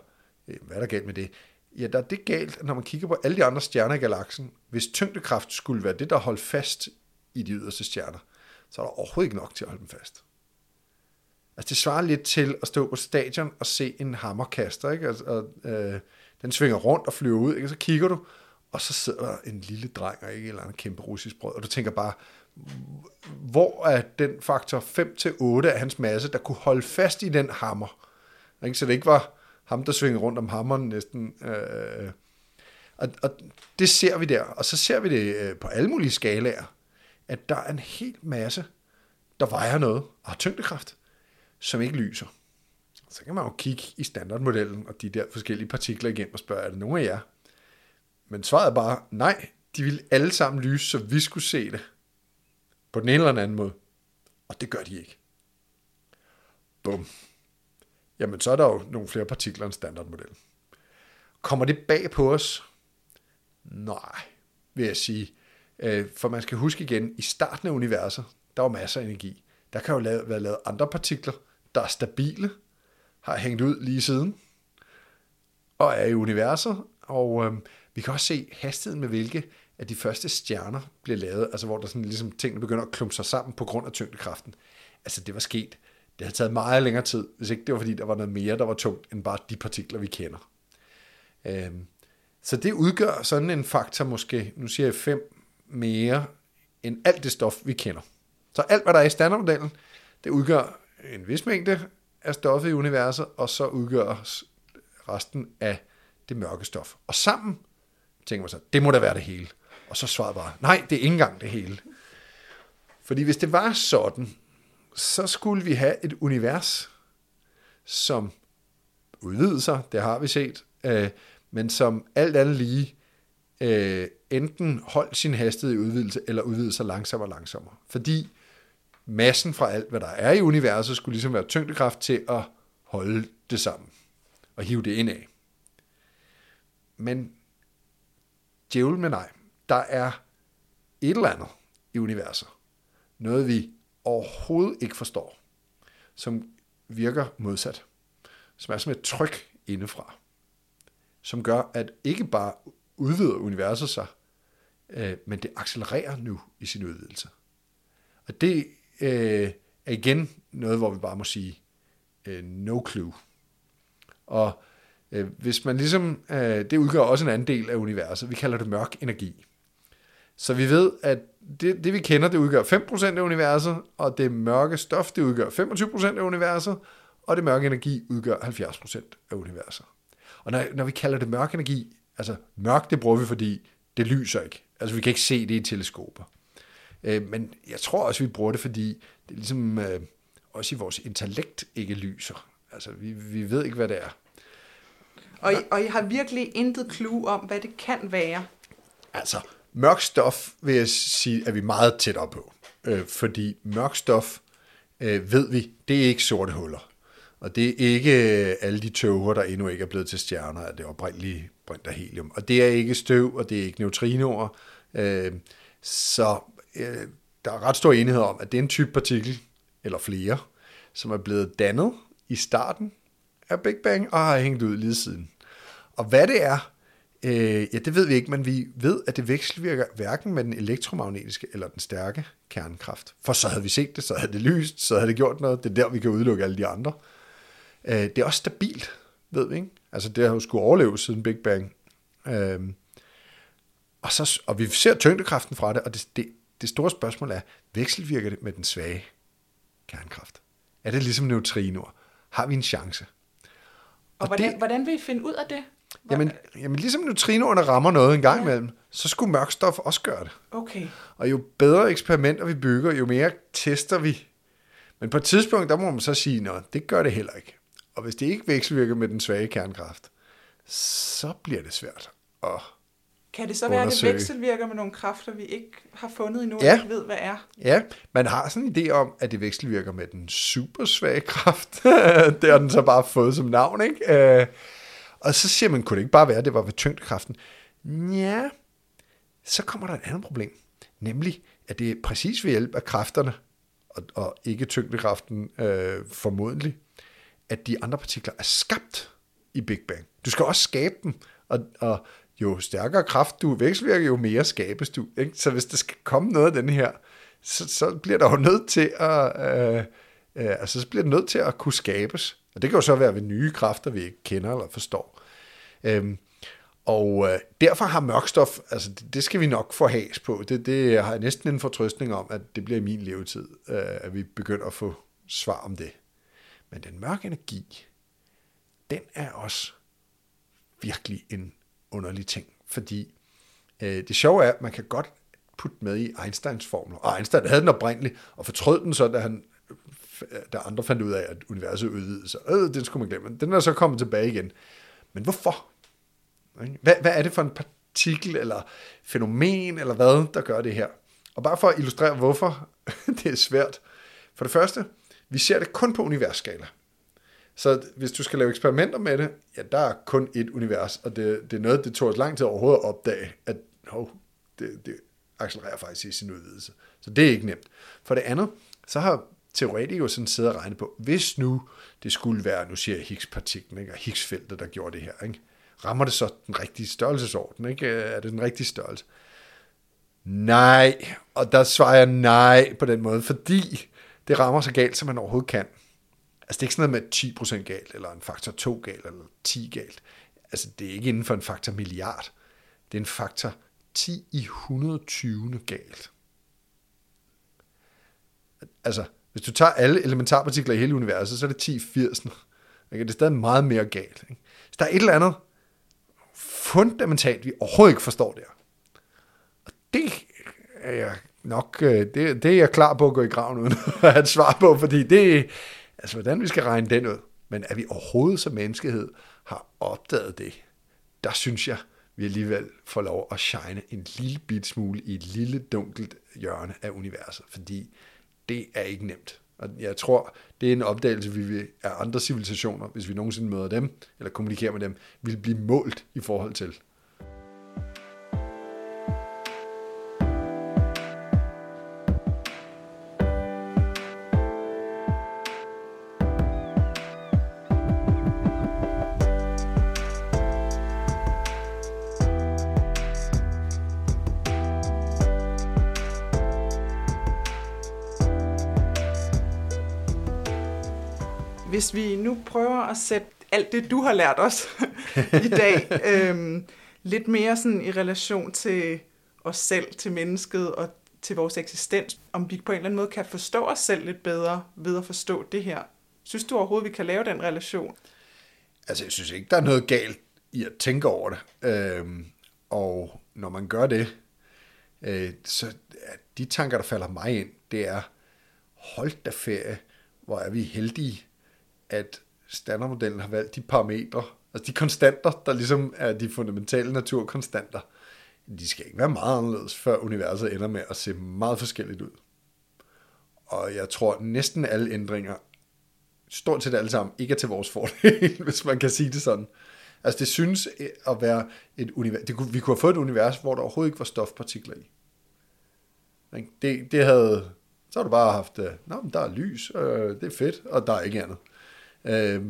øh, hvad er der galt med det? Ja, der er det galt, når man kigger på alle de andre stjerner i galaksen, hvis tyngdekraft skulle være det, der holdt fast i de yderste stjerner, så er der overhovedet ikke nok til at holde dem fast. Altså det svarer lidt til at stå på stadion og se en hammerkaster, ikke? Altså, og, øh, den svinger rundt og flyver ud, ikke? Og så kigger du, og så sidder der en lille dreng og ikke eller andet kæmpe russisk brød, og du tænker bare, hvor er den faktor 5-8 af hans masse, der kunne holde fast i den hammer? Ikke? Så det ikke var ham, der svinger rundt om hammeren næsten. Øh, og, og det ser vi der, og så ser vi det øh, på alle mulige skalaer, at der er en hel masse, der vejer noget og har tyngdekraft som ikke lyser. Så kan man jo kigge i standardmodellen og de der forskellige partikler igen og spørge, er det nogen af jer? Men svaret er bare, nej, de vil alle sammen lyse, så vi skulle se det. På den ene eller anden måde. Og det gør de ikke. Bum. Jamen, så er der jo nogle flere partikler end standardmodellen. Kommer det bag på os? Nej, vil jeg sige. Øh, for man skal huske igen, i starten af universet, der var masser af energi. Der kan jo være lavet andre partikler, der er stabile, har hængt ud lige siden, og er i universet. Og øh, vi kan også se hastigheden med hvilke af de første stjerner bliver lavet, altså hvor der sådan ligesom tingene begynder at klumpe sig sammen på grund af tyngdekraften. Altså det var sket. Det har taget meget længere tid, hvis ikke det var fordi, der var noget mere, der var tungt, end bare de partikler, vi kender. Øh, så det udgør sådan en faktor måske, nu siger jeg fem mere, end alt det stof, vi kender. Så alt, hvad der er i standardmodellen, det udgør en vis mængde af stoffet i universet, og så udgør resten af det mørke stof. Og sammen tænker man så, det må da være det hele. Og så svarer bare, nej, det er ikke engang det hele. Fordi hvis det var sådan, så skulle vi have et univers, som udvider sig, det har vi set, øh, men som alt andet lige øh, enten holdt sin hastighed i udvidelse, eller udvidede sig langsommere og langsommere. Fordi massen fra alt, hvad der er i universet, skulle ligesom være tyngdekraft til at holde det sammen og hive det ind af. Men djævel med nej, der er et eller andet i universet, noget vi overhovedet ikke forstår, som virker modsat, som er som et tryk indefra, som gør, at ikke bare udvider universet sig, øh, men det accelererer nu i sin udvidelse. Og det øh, er igen noget, hvor vi bare må sige øh, no clue. Og øh, hvis man ligesom, øh, det udgør også en anden del af universet, vi kalder det mørk energi. Så vi ved, at det, det vi kender, det udgør 5% af universet, og det mørke stof, det udgør 25% af universet, og det mørke energi udgør 70% af universet. Og når, når vi kalder det mørk energi, altså mørk, det bruger vi, fordi det lyser ikke. Altså vi kan ikke se det i teleskoper. Øh, men jeg tror også, vi bruger det, fordi det er ligesom øh, også i vores intellekt ikke lyser. Altså vi, vi ved ikke, hvad det er. Og I, og I har virkelig intet clue om, hvad det kan være. Altså, mørk stof vil jeg sige, er vi meget tæt op på. Øh, fordi mørk stof, øh, ved vi, det er ikke sorte huller. Og det er ikke alle de tåger, der endnu ikke er blevet til stjerner af det oprindelige brint af helium. Og det er ikke støv, og det er ikke neutrinoer. Øh, så øh, der er ret stor enighed om, at det er en type partikel, eller flere, som er blevet dannet i starten af Big Bang, og har hængt ud lige siden. Og hvad det er, øh, ja, det ved vi ikke, men vi ved, at det vekselvirker hverken med den elektromagnetiske eller den stærke kernekraft. For så havde vi set det, så havde det lyst, så havde det gjort noget. Det er der, vi kan udelukke alle de andre. Øh, det er også stabilt, ved vi ikke? Altså, det har jo skulle overleve siden Big Bang. Øh, og, så, og vi ser tyngdekraften fra det, og det, det, det store spørgsmål er, vekselvirker det med den svage kernekraft? Er det ligesom neutrinoer? Har vi en chance? Og, og hvordan, det, hvordan vil I finde ud af det? Jamen, jamen ligesom neutrinoerne rammer noget en gang ja. imellem, så skulle mørkstof også gøre det. Okay. Og jo bedre eksperimenter vi bygger, jo mere tester vi. Men på et tidspunkt, der må man så sige, at det gør det heller ikke. Og hvis det ikke vekselvirker med den svage kernekraft, så bliver det svært at kan det så være, undersøge. at det vekselvirker med nogle kræfter, vi ikke har fundet endnu, ja. og ikke ved, hvad er? Ja, man har sådan en idé om, at det vekselvirker med den supersvage kraft. det har den så bare fået som navn, ikke? Øh, og så siger man, kunne det ikke bare være, at det var ved tyngdekraften? Ja, så kommer der et andet problem. Nemlig, at det er præcis ved hjælp af kræfterne, og, og ikke tyngdekraften øh, formodentlig, at de andre partikler er skabt i Big Bang. Du skal også skabe dem, og, og jo stærkere kraft du vekselvirker, jo mere skabes du. Ikke? Så hvis der skal komme noget af den her, så, så bliver der jo nødt til at, øh, øh, altså, så bliver det nødt til at kunne skabes. Og det kan jo så være ved nye kræfter, vi ikke kender eller forstår. Øhm, og øh, derfor har mørkstof, altså det, det skal vi nok få has på. Det, det har jeg næsten en fortrøstning om, at det bliver i min levetid, øh, at vi begynder at få svar om det. Men den mørke energi, den er også virkelig en underlig ting, fordi øh, det sjove er, at man kan godt putte med i Einsteins formler, og Einstein havde den oprindeligt, og fortrød den så, da, han, da andre fandt ud af, at universet udvidede sig. Øh, den skulle man glemme. Den er så kommet tilbage igen. Men hvorfor? Hvad, hvad er det for en partikel, eller fænomen, eller hvad, der gør det her? Og bare for at illustrere, hvorfor det er svært. For det første, vi ser det kun på universskala. Så hvis du skal lave eksperimenter med det, ja, der er kun et univers, og det, det er noget, det tog os lang tid overhovedet at opdage, at oh, det, det accelererer faktisk i sin udvidelse. Så det er ikke nemt. For det andet, så har teoretikere sådan siddet og regnet på, hvis nu det skulle være, nu siger jeg Higgs-partiklen, ikke, og Higgs-feltet, der gjorde det her, ikke? rammer det så den rigtige størrelsesorden? Ikke? Er det den rigtige størrelse? Nej, og der svarer jeg nej på den måde, fordi det rammer så galt, som man overhovedet kan. Altså det er ikke sådan noget med 10% galt, eller en faktor 2 galt, eller 10 galt. Altså det er ikke inden for en faktor milliard. Det er en faktor 10 i 120 galt. Altså, hvis du tager alle elementarpartikler i hele universet, så er det 10 i 80. Okay? Det er stadig meget mere galt. Ikke? Så der er et eller andet fundamentalt, vi overhovedet ikke forstår der. Og det er jeg nok, øh, det, det er jeg klar på at gå i graven uden at have et svar på, fordi det, Altså, hvordan vi skal regne den ud. Men at vi overhovedet som menneskehed har opdaget det, der synes jeg, vi alligevel får lov at shine en lille bit smule i et lille dunkelt hjørne af universet, fordi det er ikke nemt. Og jeg tror, det er en opdagelse, vi vil, af andre civilisationer, hvis vi nogensinde møder dem, eller kommunikerer med dem, vil blive målt i forhold til. At sætte alt det, du har lært os i dag, øhm, lidt mere sådan i relation til os selv, til mennesket og til vores eksistens. Om vi på en eller anden måde kan forstå os selv lidt bedre ved at forstå det her. Synes du overhovedet, vi kan lave den relation? Altså, jeg synes ikke, der er noget galt i at tænke over det. Øhm, og når man gør det, øh, så de tanker, der falder mig ind, det er, hold da ferie, hvor er vi heldige, at standardmodellen har valgt de parametre, altså de konstanter, der ligesom er de fundamentale naturkonstanter, de skal ikke være meget anderledes, før universet ender med at se meget forskelligt ud. Og jeg tror, at næsten alle ændringer, stort set alle sammen, ikke er til vores fordel, hvis man kan sige det sådan. Altså det synes øh, at være et univers, det kunne, vi kunne have fået et univers, hvor der overhovedet ikke var stofpartikler i. Det, det havde, så har du bare haft, øh, Nå, men der er lys, øh, det er fedt, og der er ikke andet. Øh,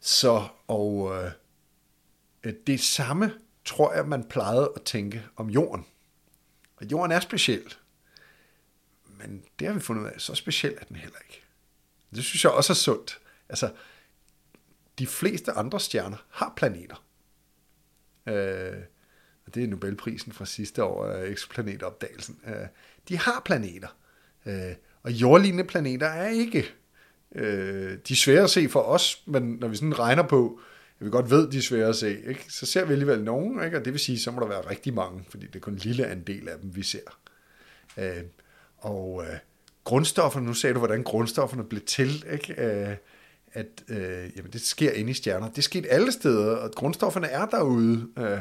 så, og øh, det samme tror jeg, man plejede at tænke om jorden. Og jorden er speciel. Men det har vi fundet ud af, så speciel er den heller ikke. Det synes jeg også er sundt. Altså, de fleste andre stjerner har planeter. Øh, og det er Nobelprisen fra sidste år, øh, eksoplanetopdagelsen. Øh, de har planeter. Øh, og jordlignende planeter er ikke. Øh, de er svære at se for os, men når vi sådan regner på, at vi godt ved, de er svære at se, ikke? så ser vi alligevel nogen, ikke? og det vil sige, så må der være rigtig mange, fordi det er kun en lille andel af dem, vi ser. Øh, og øh, grundstofferne, nu sagde du, hvordan grundstofferne blev til, ikke? Øh, at øh, jamen, det sker inde i stjerner. Det sker alle steder, og grundstofferne er derude. Øh,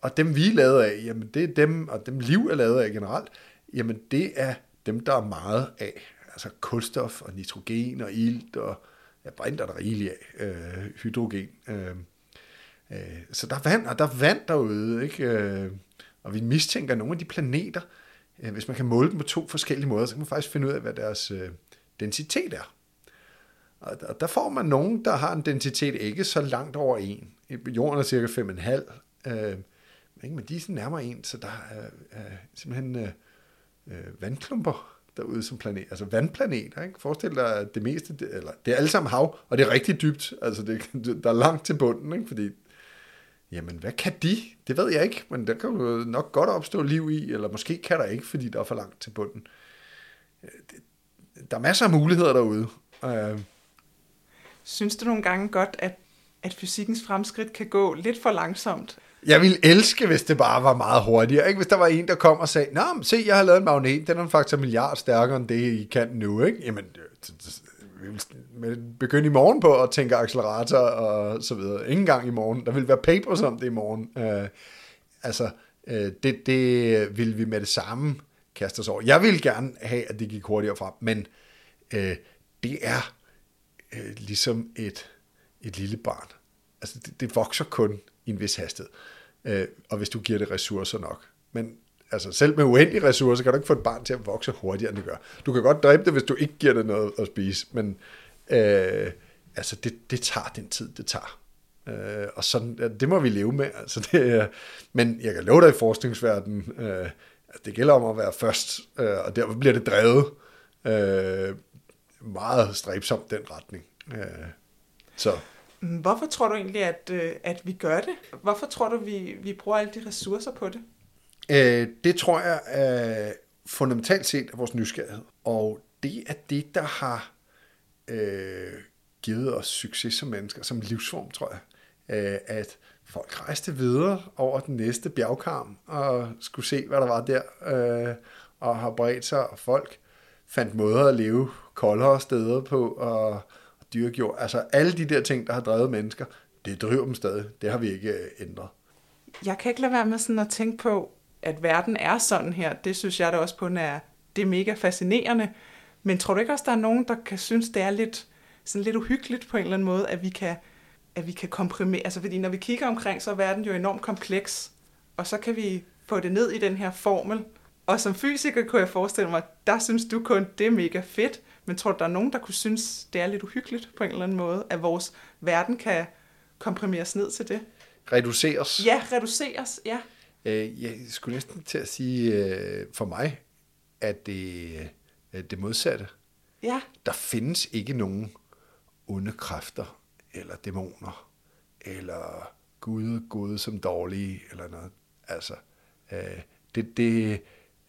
og dem vi er lavet af, jamen det er dem, og dem liv er lavet af generelt, jamen det er dem, der er meget af. Altså kulstof og nitrogen og ilt og ja, brint er der rigeligt af, øh, hydrogen. Øh, øh, så der er vand, og der er vand derude, ikke? Øh, og vi mistænker nogle af de planeter, øh, hvis man kan måle dem på to forskellige måder, så kan man faktisk finde ud af, hvad deres øh, densitet er. Og og der får man nogen, der har en densitet ikke så langt over en. Jorden er cirka 5,5, øh, men de er sådan nærmere en, så der er, er simpelthen øh, øh, vandklumper derude som planet, altså vandplaneter, ikke? Forestil dig, at det meste, eller det er alle sammen hav, og det er rigtig dybt, altså det, der er langt til bunden, ikke? Fordi, jamen hvad kan de? Det ved jeg ikke, men der kan jo nok godt opstå liv i, eller måske kan der ikke, fordi der er for langt til bunden. Øh, det, der er masser af muligheder derude. Øh. Synes du nogle gange godt, at, at fysikkens fremskridt kan gå lidt for langsomt? Jeg ville elske, hvis det bare var meget hurtigere. Ikke? Hvis der var en, der kom og sagde, Nå, se, jeg har lavet en magnet, den er faktisk en milliard stærkere end det, I kan nu. Ikke? Jamen, vi vil begynde i morgen på at tænke accelerator og så videre. Ingen gang i morgen. Der vil være papers om det i morgen. Øh, altså, øh, det, det vil vi med det samme kaste os over. Jeg vil gerne have, at det gik hurtigere frem, men øh, det er øh, ligesom et, et lille barn. Altså, det, det vokser kun i en vis hastighed øh, og hvis du giver det ressourcer nok. Men altså, selv med uendelige ressourcer kan du ikke få et barn til at vokse hurtigere, end det gør. Du kan godt dræbe det, hvis du ikke giver det noget at spise, men øh, altså, det, det tager den tid, det tager. Øh, og sådan, det må vi leve med. Altså, det, øh, men jeg kan love dig i forskningsverdenen, øh, at det gælder om at være først, øh, og derfor bliver det drevet øh, meget stræbsomt den retning. Øh, så Mm, hvorfor tror du egentlig, at, øh, at vi gør det? Hvorfor tror du, vi, vi bruger alle de ressourcer på det? Øh, det tror jeg er fundamentalt set af vores nysgerrighed. Og det er det, der har øh, givet os succes som mennesker, som livsform, tror jeg. Øh, at folk rejste videre over den næste bjergkarm og skulle se, hvad der var der, øh, og har bredt sig, og folk fandt måder at leve koldere steder på, og dyrke jord. Altså alle de der ting, der har drevet mennesker, det driver dem stadig. Det har vi ikke øh, ændret. Jeg kan ikke lade være med sådan at tænke på, at verden er sådan her. Det synes jeg da også på, er, det er mega fascinerende. Men tror du ikke også, der er nogen, der kan synes, det er lidt, sådan lidt uhyggeligt på en eller anden måde, at vi kan, at vi kan komprimere. Altså fordi når vi kigger omkring, så er verden jo enormt kompleks. Og så kan vi få det ned i den her formel. Og som fysiker kunne jeg forestille mig, der synes du kun, det er mega fedt. Men tror du, der er nogen, der kunne synes, det er lidt uhyggeligt på en eller anden måde, at vores verden kan komprimeres ned til det? Reduceres? Ja, reduceres, ja. Øh, jeg skulle næsten til at sige, øh, for mig, at det er det modsatte. Ja. Der findes ikke nogen onde kræfter, eller dæmoner, eller gude, gode som dårlige, eller noget. Altså, øh, det, det,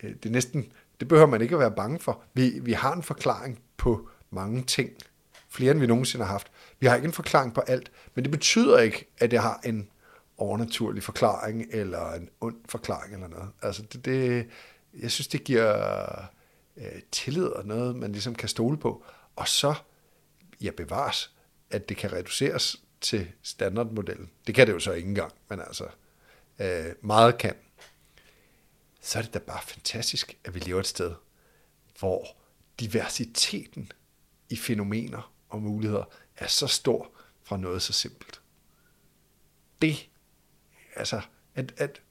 øh, det er næsten, det behøver man ikke at være bange for. Vi, vi har en forklaring på mange ting, flere end vi nogensinde har haft. Vi har ikke en forklaring på alt, men det betyder ikke, at det har en overnaturlig forklaring, eller en ond forklaring, eller noget. Altså, det, det, jeg synes, det giver øh, tillid og noget, man ligesom kan stole på. Og så, ja, bevares, at det kan reduceres til standardmodellen. Det kan det jo så ikke engang, men altså, øh, meget kan. Så er det da bare fantastisk, at vi lever et sted, hvor diversiteten i fænomener og muligheder er så stor fra noget så simpelt. Det, altså, at, at,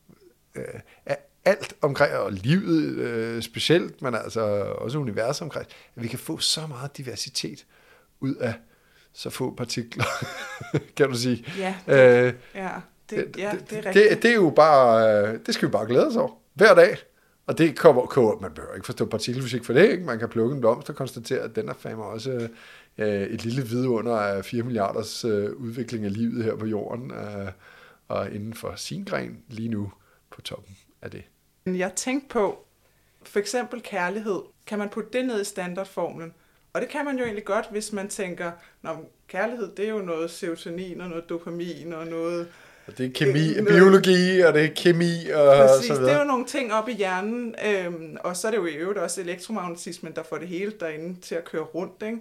øh, at alt omkring, og livet øh, specielt, men altså også universet omkring, at vi kan få så meget diversitet ud af så få partikler, kan du sige. Ja, det, øh, ja, det, ja, det er rigtigt. Det, det er jo bare, øh, det skal vi bare glæde os over, hver dag. Og det kommer, kommer man behøver ikke forstå partikelfysik for det, ikke? Man kan plukke en blomst og konstatere, at den er fandme også øh, et lille vidunder af 4 milliarders øh, udvikling af livet her på jorden, øh, og inden for sin gren lige nu på toppen af det. Jeg tænkte på, for eksempel kærlighed, kan man putte det ned i standardformlen? Og det kan man jo egentlig godt, hvis man tænker, når kærlighed det er jo noget serotonin og noget dopamin og noget... Og det er kemi, noget, biologi, og det er kemi og præcis, så videre. det er jo nogle ting op i hjernen, øhm, og så er det jo i øvrigt også elektromagnetismen, der får det hele derinde til at køre rundt. Ikke?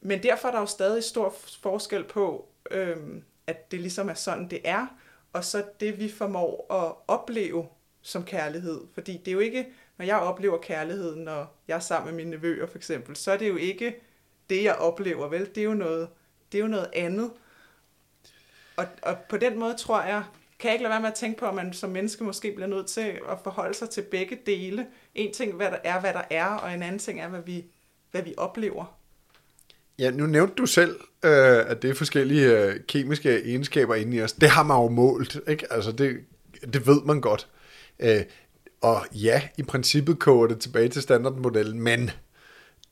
Men derfor er der jo stadig stor forskel på, øhm, at det ligesom er sådan, det er, og så det, vi formår at opleve som kærlighed. Fordi det er jo ikke, når jeg oplever kærligheden, når jeg er sammen med mine nevøer for eksempel, så er det jo ikke det, jeg oplever, vel? Det er jo noget, det er jo noget andet. Og, og på den måde tror jeg, kan jeg ikke lade være med at tænke på, at man som menneske måske bliver nødt til at forholde sig til begge dele. En ting hvad der er, hvad der er, og en anden ting er, hvad vi, hvad vi oplever. Ja, nu nævnte du selv, øh, at det er forskellige øh, kemiske egenskaber inde i os. Det har man jo målt, ikke? Altså, det, det ved man godt. Øh, og ja, i princippet koger det tilbage til standardmodellen, men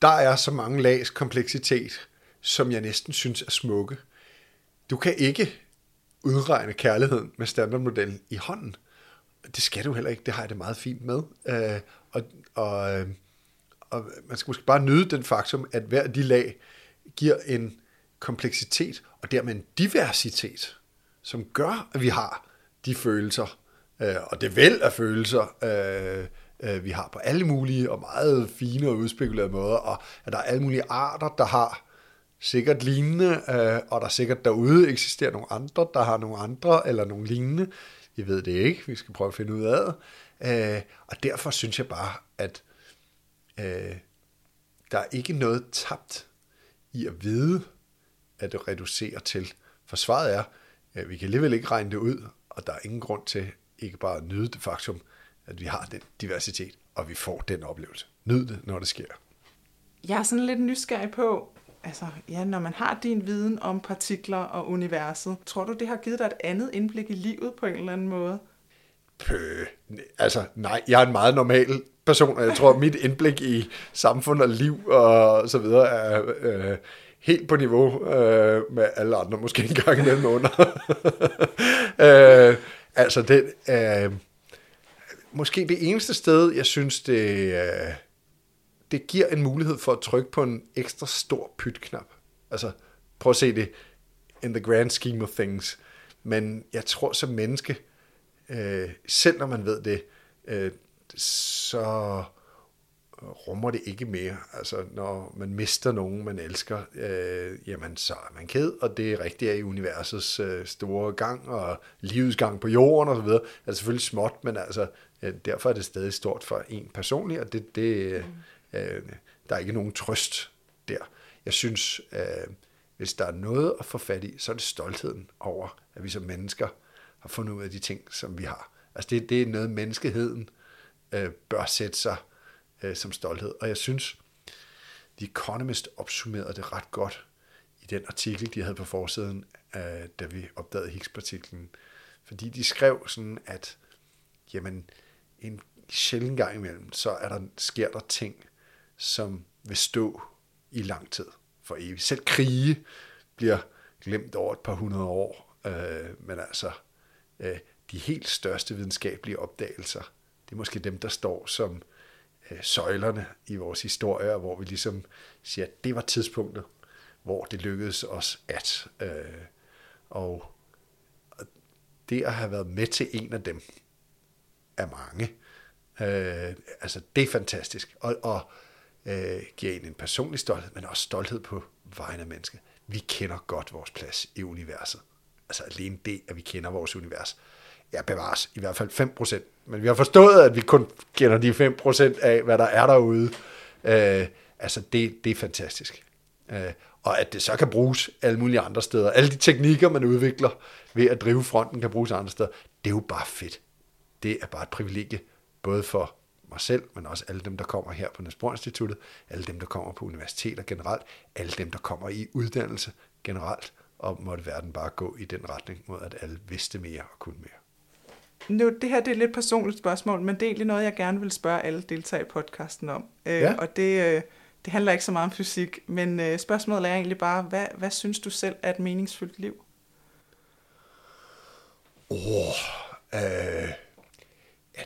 der er så mange lags kompleksitet, som jeg næsten synes er smukke. Du kan ikke udregne kærligheden med standardmodellen i hånden. Det skal du heller ikke, det har jeg det meget fint med. Øh, og, og, øh, og man skal måske bare nyde den faktum, at hver af de lag giver en kompleksitet, og dermed en diversitet, som gør, at vi har de følelser, øh, og det væld af følelser, øh, øh, vi har på alle mulige og meget fine og udspekulerede måder, og at der er alle mulige arter, der har sikkert lignende, øh, og der sikkert derude eksisterer nogle andre, der har nogle andre eller nogle lignende. Jeg ved det ikke, vi skal prøve at finde ud af det. Øh, og derfor synes jeg bare, at øh, der er ikke noget tabt i at vide, at det reducerer til. For svaret er, at vi kan alligevel ikke regne det ud, og der er ingen grund til ikke bare at nyde det faktum, at vi har den diversitet, og vi får den oplevelse. Nyd det, når det sker. Jeg er sådan lidt nysgerrig på, altså, ja, når man har din viden om partikler og universet, tror du, det har givet dig et andet indblik i livet på en eller anden måde? Pøh, altså nej, jeg er en meget normal person, og jeg tror, at mit indblik i samfund og liv og så videre er øh, helt på niveau øh, med alle andre, måske en gang imellem under. øh, altså, det, øh, måske det eneste sted, jeg synes, det, øh, det giver en mulighed for at trykke på en ekstra stor pytknap. Altså, prøv at se det in the grand scheme of things. Men jeg tror som menneske, øh, selv når man ved det, øh, så rummer det ikke mere. Altså, når man mister nogen, man elsker, øh, jamen, så er man ked, og det er rigtigt i universets øh, store gang, og livets gang på jorden og så videre. Er selvfølgelig småt, men altså, øh, derfor er det stadig stort for en personlig, og det, det, øh, mm øh, der er ikke nogen trøst der. Jeg synes, øh, hvis der er noget at få fat i, så er det stoltheden over, at vi som mennesker har fundet ud af de ting, som vi har. Altså det, det er noget, menneskeheden øh, bør sætte sig øh, som stolthed. Og jeg synes, The Economist opsummerede det ret godt i den artikel, de havde på forsiden, øh, da vi opdagede Higgs-partiklen. Fordi de skrev sådan, at jamen, en sjældent gang imellem, så er der, sker der ting, som vil stå i lang tid for evigt. Selv krige bliver glemt over et par hundrede år, øh, men altså øh, de helt største videnskabelige opdagelser det er måske dem, der står som øh, søjlerne i vores historie, hvor vi ligesom siger, at det var tidspunktet, hvor det lykkedes os at. Øh, og det at have været med til en af dem, er mange. Øh, altså, det er fantastisk. Og, og øh, giver en en personlig stolthed, men også stolthed på vegne af mennesket. Vi kender godt vores plads i universet. Altså alene det, at vi kender vores univers. Ja, bevares i hvert fald 5%. Men vi har forstået, at vi kun kender de 5% af, hvad der er derude. Øh, altså, det, det er fantastisk. Øh, og at det så kan bruges alle mulige andre steder. Alle de teknikker, man udvikler ved at drive fronten, kan bruges andre steder. Det er jo bare fedt. Det er bare et privilegie, både for mig selv, men også alle dem, der kommer her på Niels Instituttet, alle dem, der kommer på universiteter generelt, alle dem, der kommer i uddannelse generelt, og måtte verden bare gå i den retning mod, at alle vidste mere og kunne mere. Nu, det her det er et lidt personligt spørgsmål, men det er egentlig noget, jeg gerne vil spørge alle deltagere i podcasten om. Øh, ja. Og det, øh, det handler ikke så meget om fysik, men øh, spørgsmålet er egentlig bare, hvad, hvad synes du selv er et meningsfyldt liv? Åh, oh, øh, ja,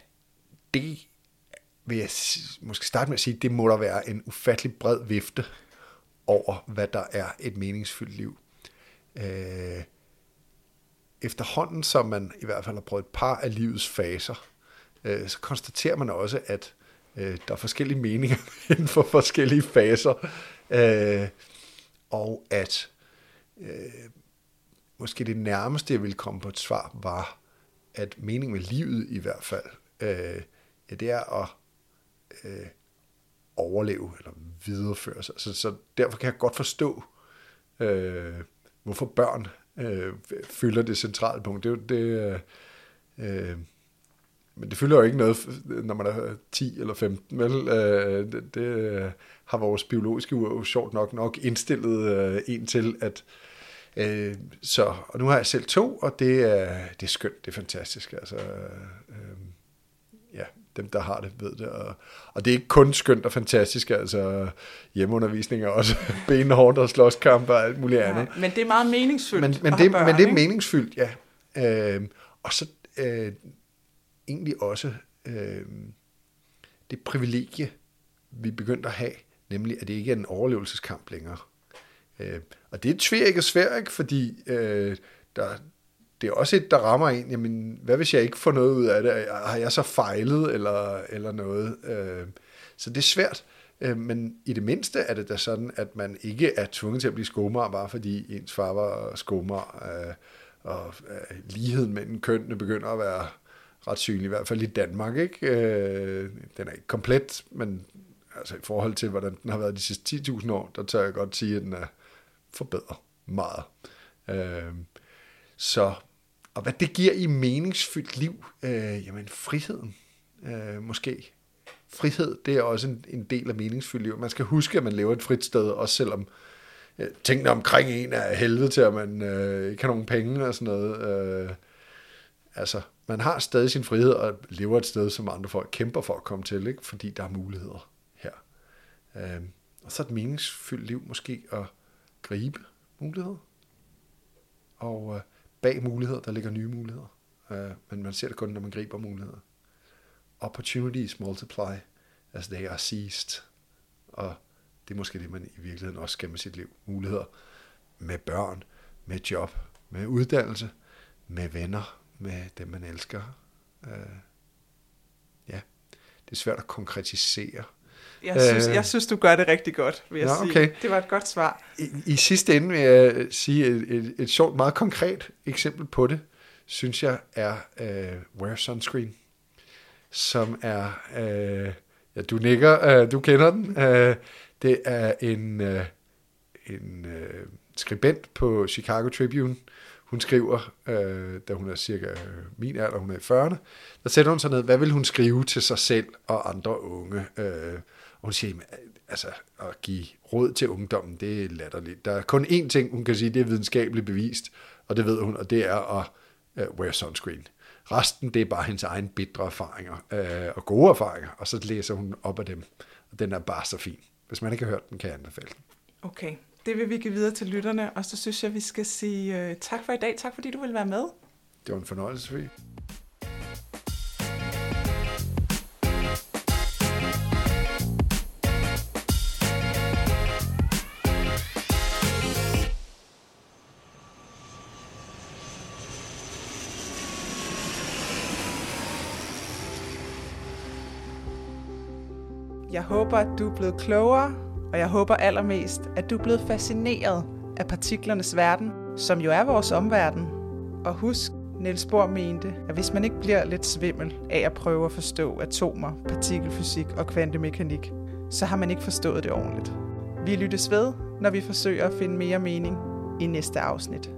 det vil jeg måske starte med at sige, det må der være en ufattelig bred vifte over, hvad der er et meningsfyldt liv. Øh, efterhånden, som man i hvert fald har prøvet et par af livets faser, øh, så konstaterer man også, at øh, der er forskellige meninger inden for forskellige faser, øh, og at øh, måske det nærmeste, jeg ville komme på et svar, var, at meningen med livet i hvert fald, øh, ja, det er at øh, overleve eller videreføre sig. Så, så derfor kan jeg godt forstå, øh, hvorfor børn øh, fylder det centrale punkt. Det, det, øh, øh, men det fylder jo ikke noget, når man er 10 eller 15, vel? Øh, det, det øh, har vores biologiske ur sjovt nok nok indstillet øh, en til, at øh, så, og nu har jeg selv to, og det er, det er skønt, det er fantastisk. Altså, øh, øh ja, dem, der har det, ved det. Og, og det er ikke kun skønt og fantastisk, altså hjemmeundervisning er også benhårdt og slåskamp og alt muligt andet. Ja, men det er meget meningsfyldt Men, men, det, børn, men det er meningsfyldt, ja. Øh, og så øh, egentlig også øh, det privilegie, vi begyndte at have, nemlig at det ikke er en overlevelseskamp længere. Øh, og det er tvær ikke svært, ikke? fordi øh, der, det er også et, der rammer en, jamen, hvad hvis jeg ikke får noget ud af det? Har jeg så fejlet eller, eller noget? Øh, så det er svært. Øh, men i det mindste er det da sådan, at man ikke er tvunget til at blive skomar, bare fordi ens far var skomar, øh, og øh, ligheden mellem kønnene begynder at være ret synlig, i hvert fald i Danmark. Ikke? Øh, den er ikke komplet, men altså i forhold til, hvordan den har været de sidste 10.000 år, der tør jeg godt sige, at den er forbedret meget. Øh, så, og hvad det giver i meningsfyldt liv, øh, jamen friheden øh, måske. Frihed, det er også en, en del af meningsfyldt liv. Man skal huske, at man lever et frit sted, også selvom øh, tingene omkring en er helvede til, at man øh, ikke har nogen penge og sådan noget. Øh, altså, man har stadig sin frihed og lever et sted, som andre folk kæmper for at komme til, ikke? fordi der er muligheder her. Øh, og så et meningsfyldt liv måske at gribe muligheder. Og øh, bag muligheder, der ligger nye muligheder. Øh, men man ser det kun, når man griber muligheder. Opportunities multiply as they are seized. Og det er måske det, man i virkeligheden også skal med sit liv. Muligheder med børn, med job, med uddannelse, med venner, med dem, man elsker. Øh, ja, det er svært at konkretisere. Jeg synes, øh, jeg synes, du gør det rigtig godt, vil jeg nå, sige. Okay. Det var et godt svar. I, I sidste ende vil jeg sige et, et, et sjovt, meget konkret eksempel på det, synes jeg er uh, Wear Sunscreen, som er, uh, ja, du nikker, uh, du kender den, uh, det er en, uh, en uh, skribent på Chicago Tribune, hun skriver, øh, da hun er cirka min alder, hun er i 40'erne, der sætter hun sig ned, hvad vil hun skrive til sig selv og andre unge? Øh, og hun siger, altså at give råd til ungdommen, det er latterligt. Der er kun én ting, hun kan sige, det er videnskabeligt bevist, og det ved hun, og det er at uh, wear sunscreen. Resten, det er bare hendes egen bitre erfaringer uh, og gode erfaringer, og så læser hun op af dem. Og den er bare så fin. Hvis man ikke har hørt den, kan jeg anbefale den. Okay, det vil vi give videre til lytterne, og så synes jeg, vi skal sige uh, tak for i dag. Tak fordi du vil være med. Det var en fornøjelse, Sofie. Håber, at du er blevet klogere, og jeg håber allermest, at du er blevet fascineret af partiklernes verden, som jo er vores omverden. Og husk, Niels Bohr mente, at hvis man ikke bliver lidt svimmel af at prøve at forstå atomer, partikelfysik og kvantemekanik, så har man ikke forstået det ordentligt. Vi lyttes ved, når vi forsøger at finde mere mening i næste afsnit.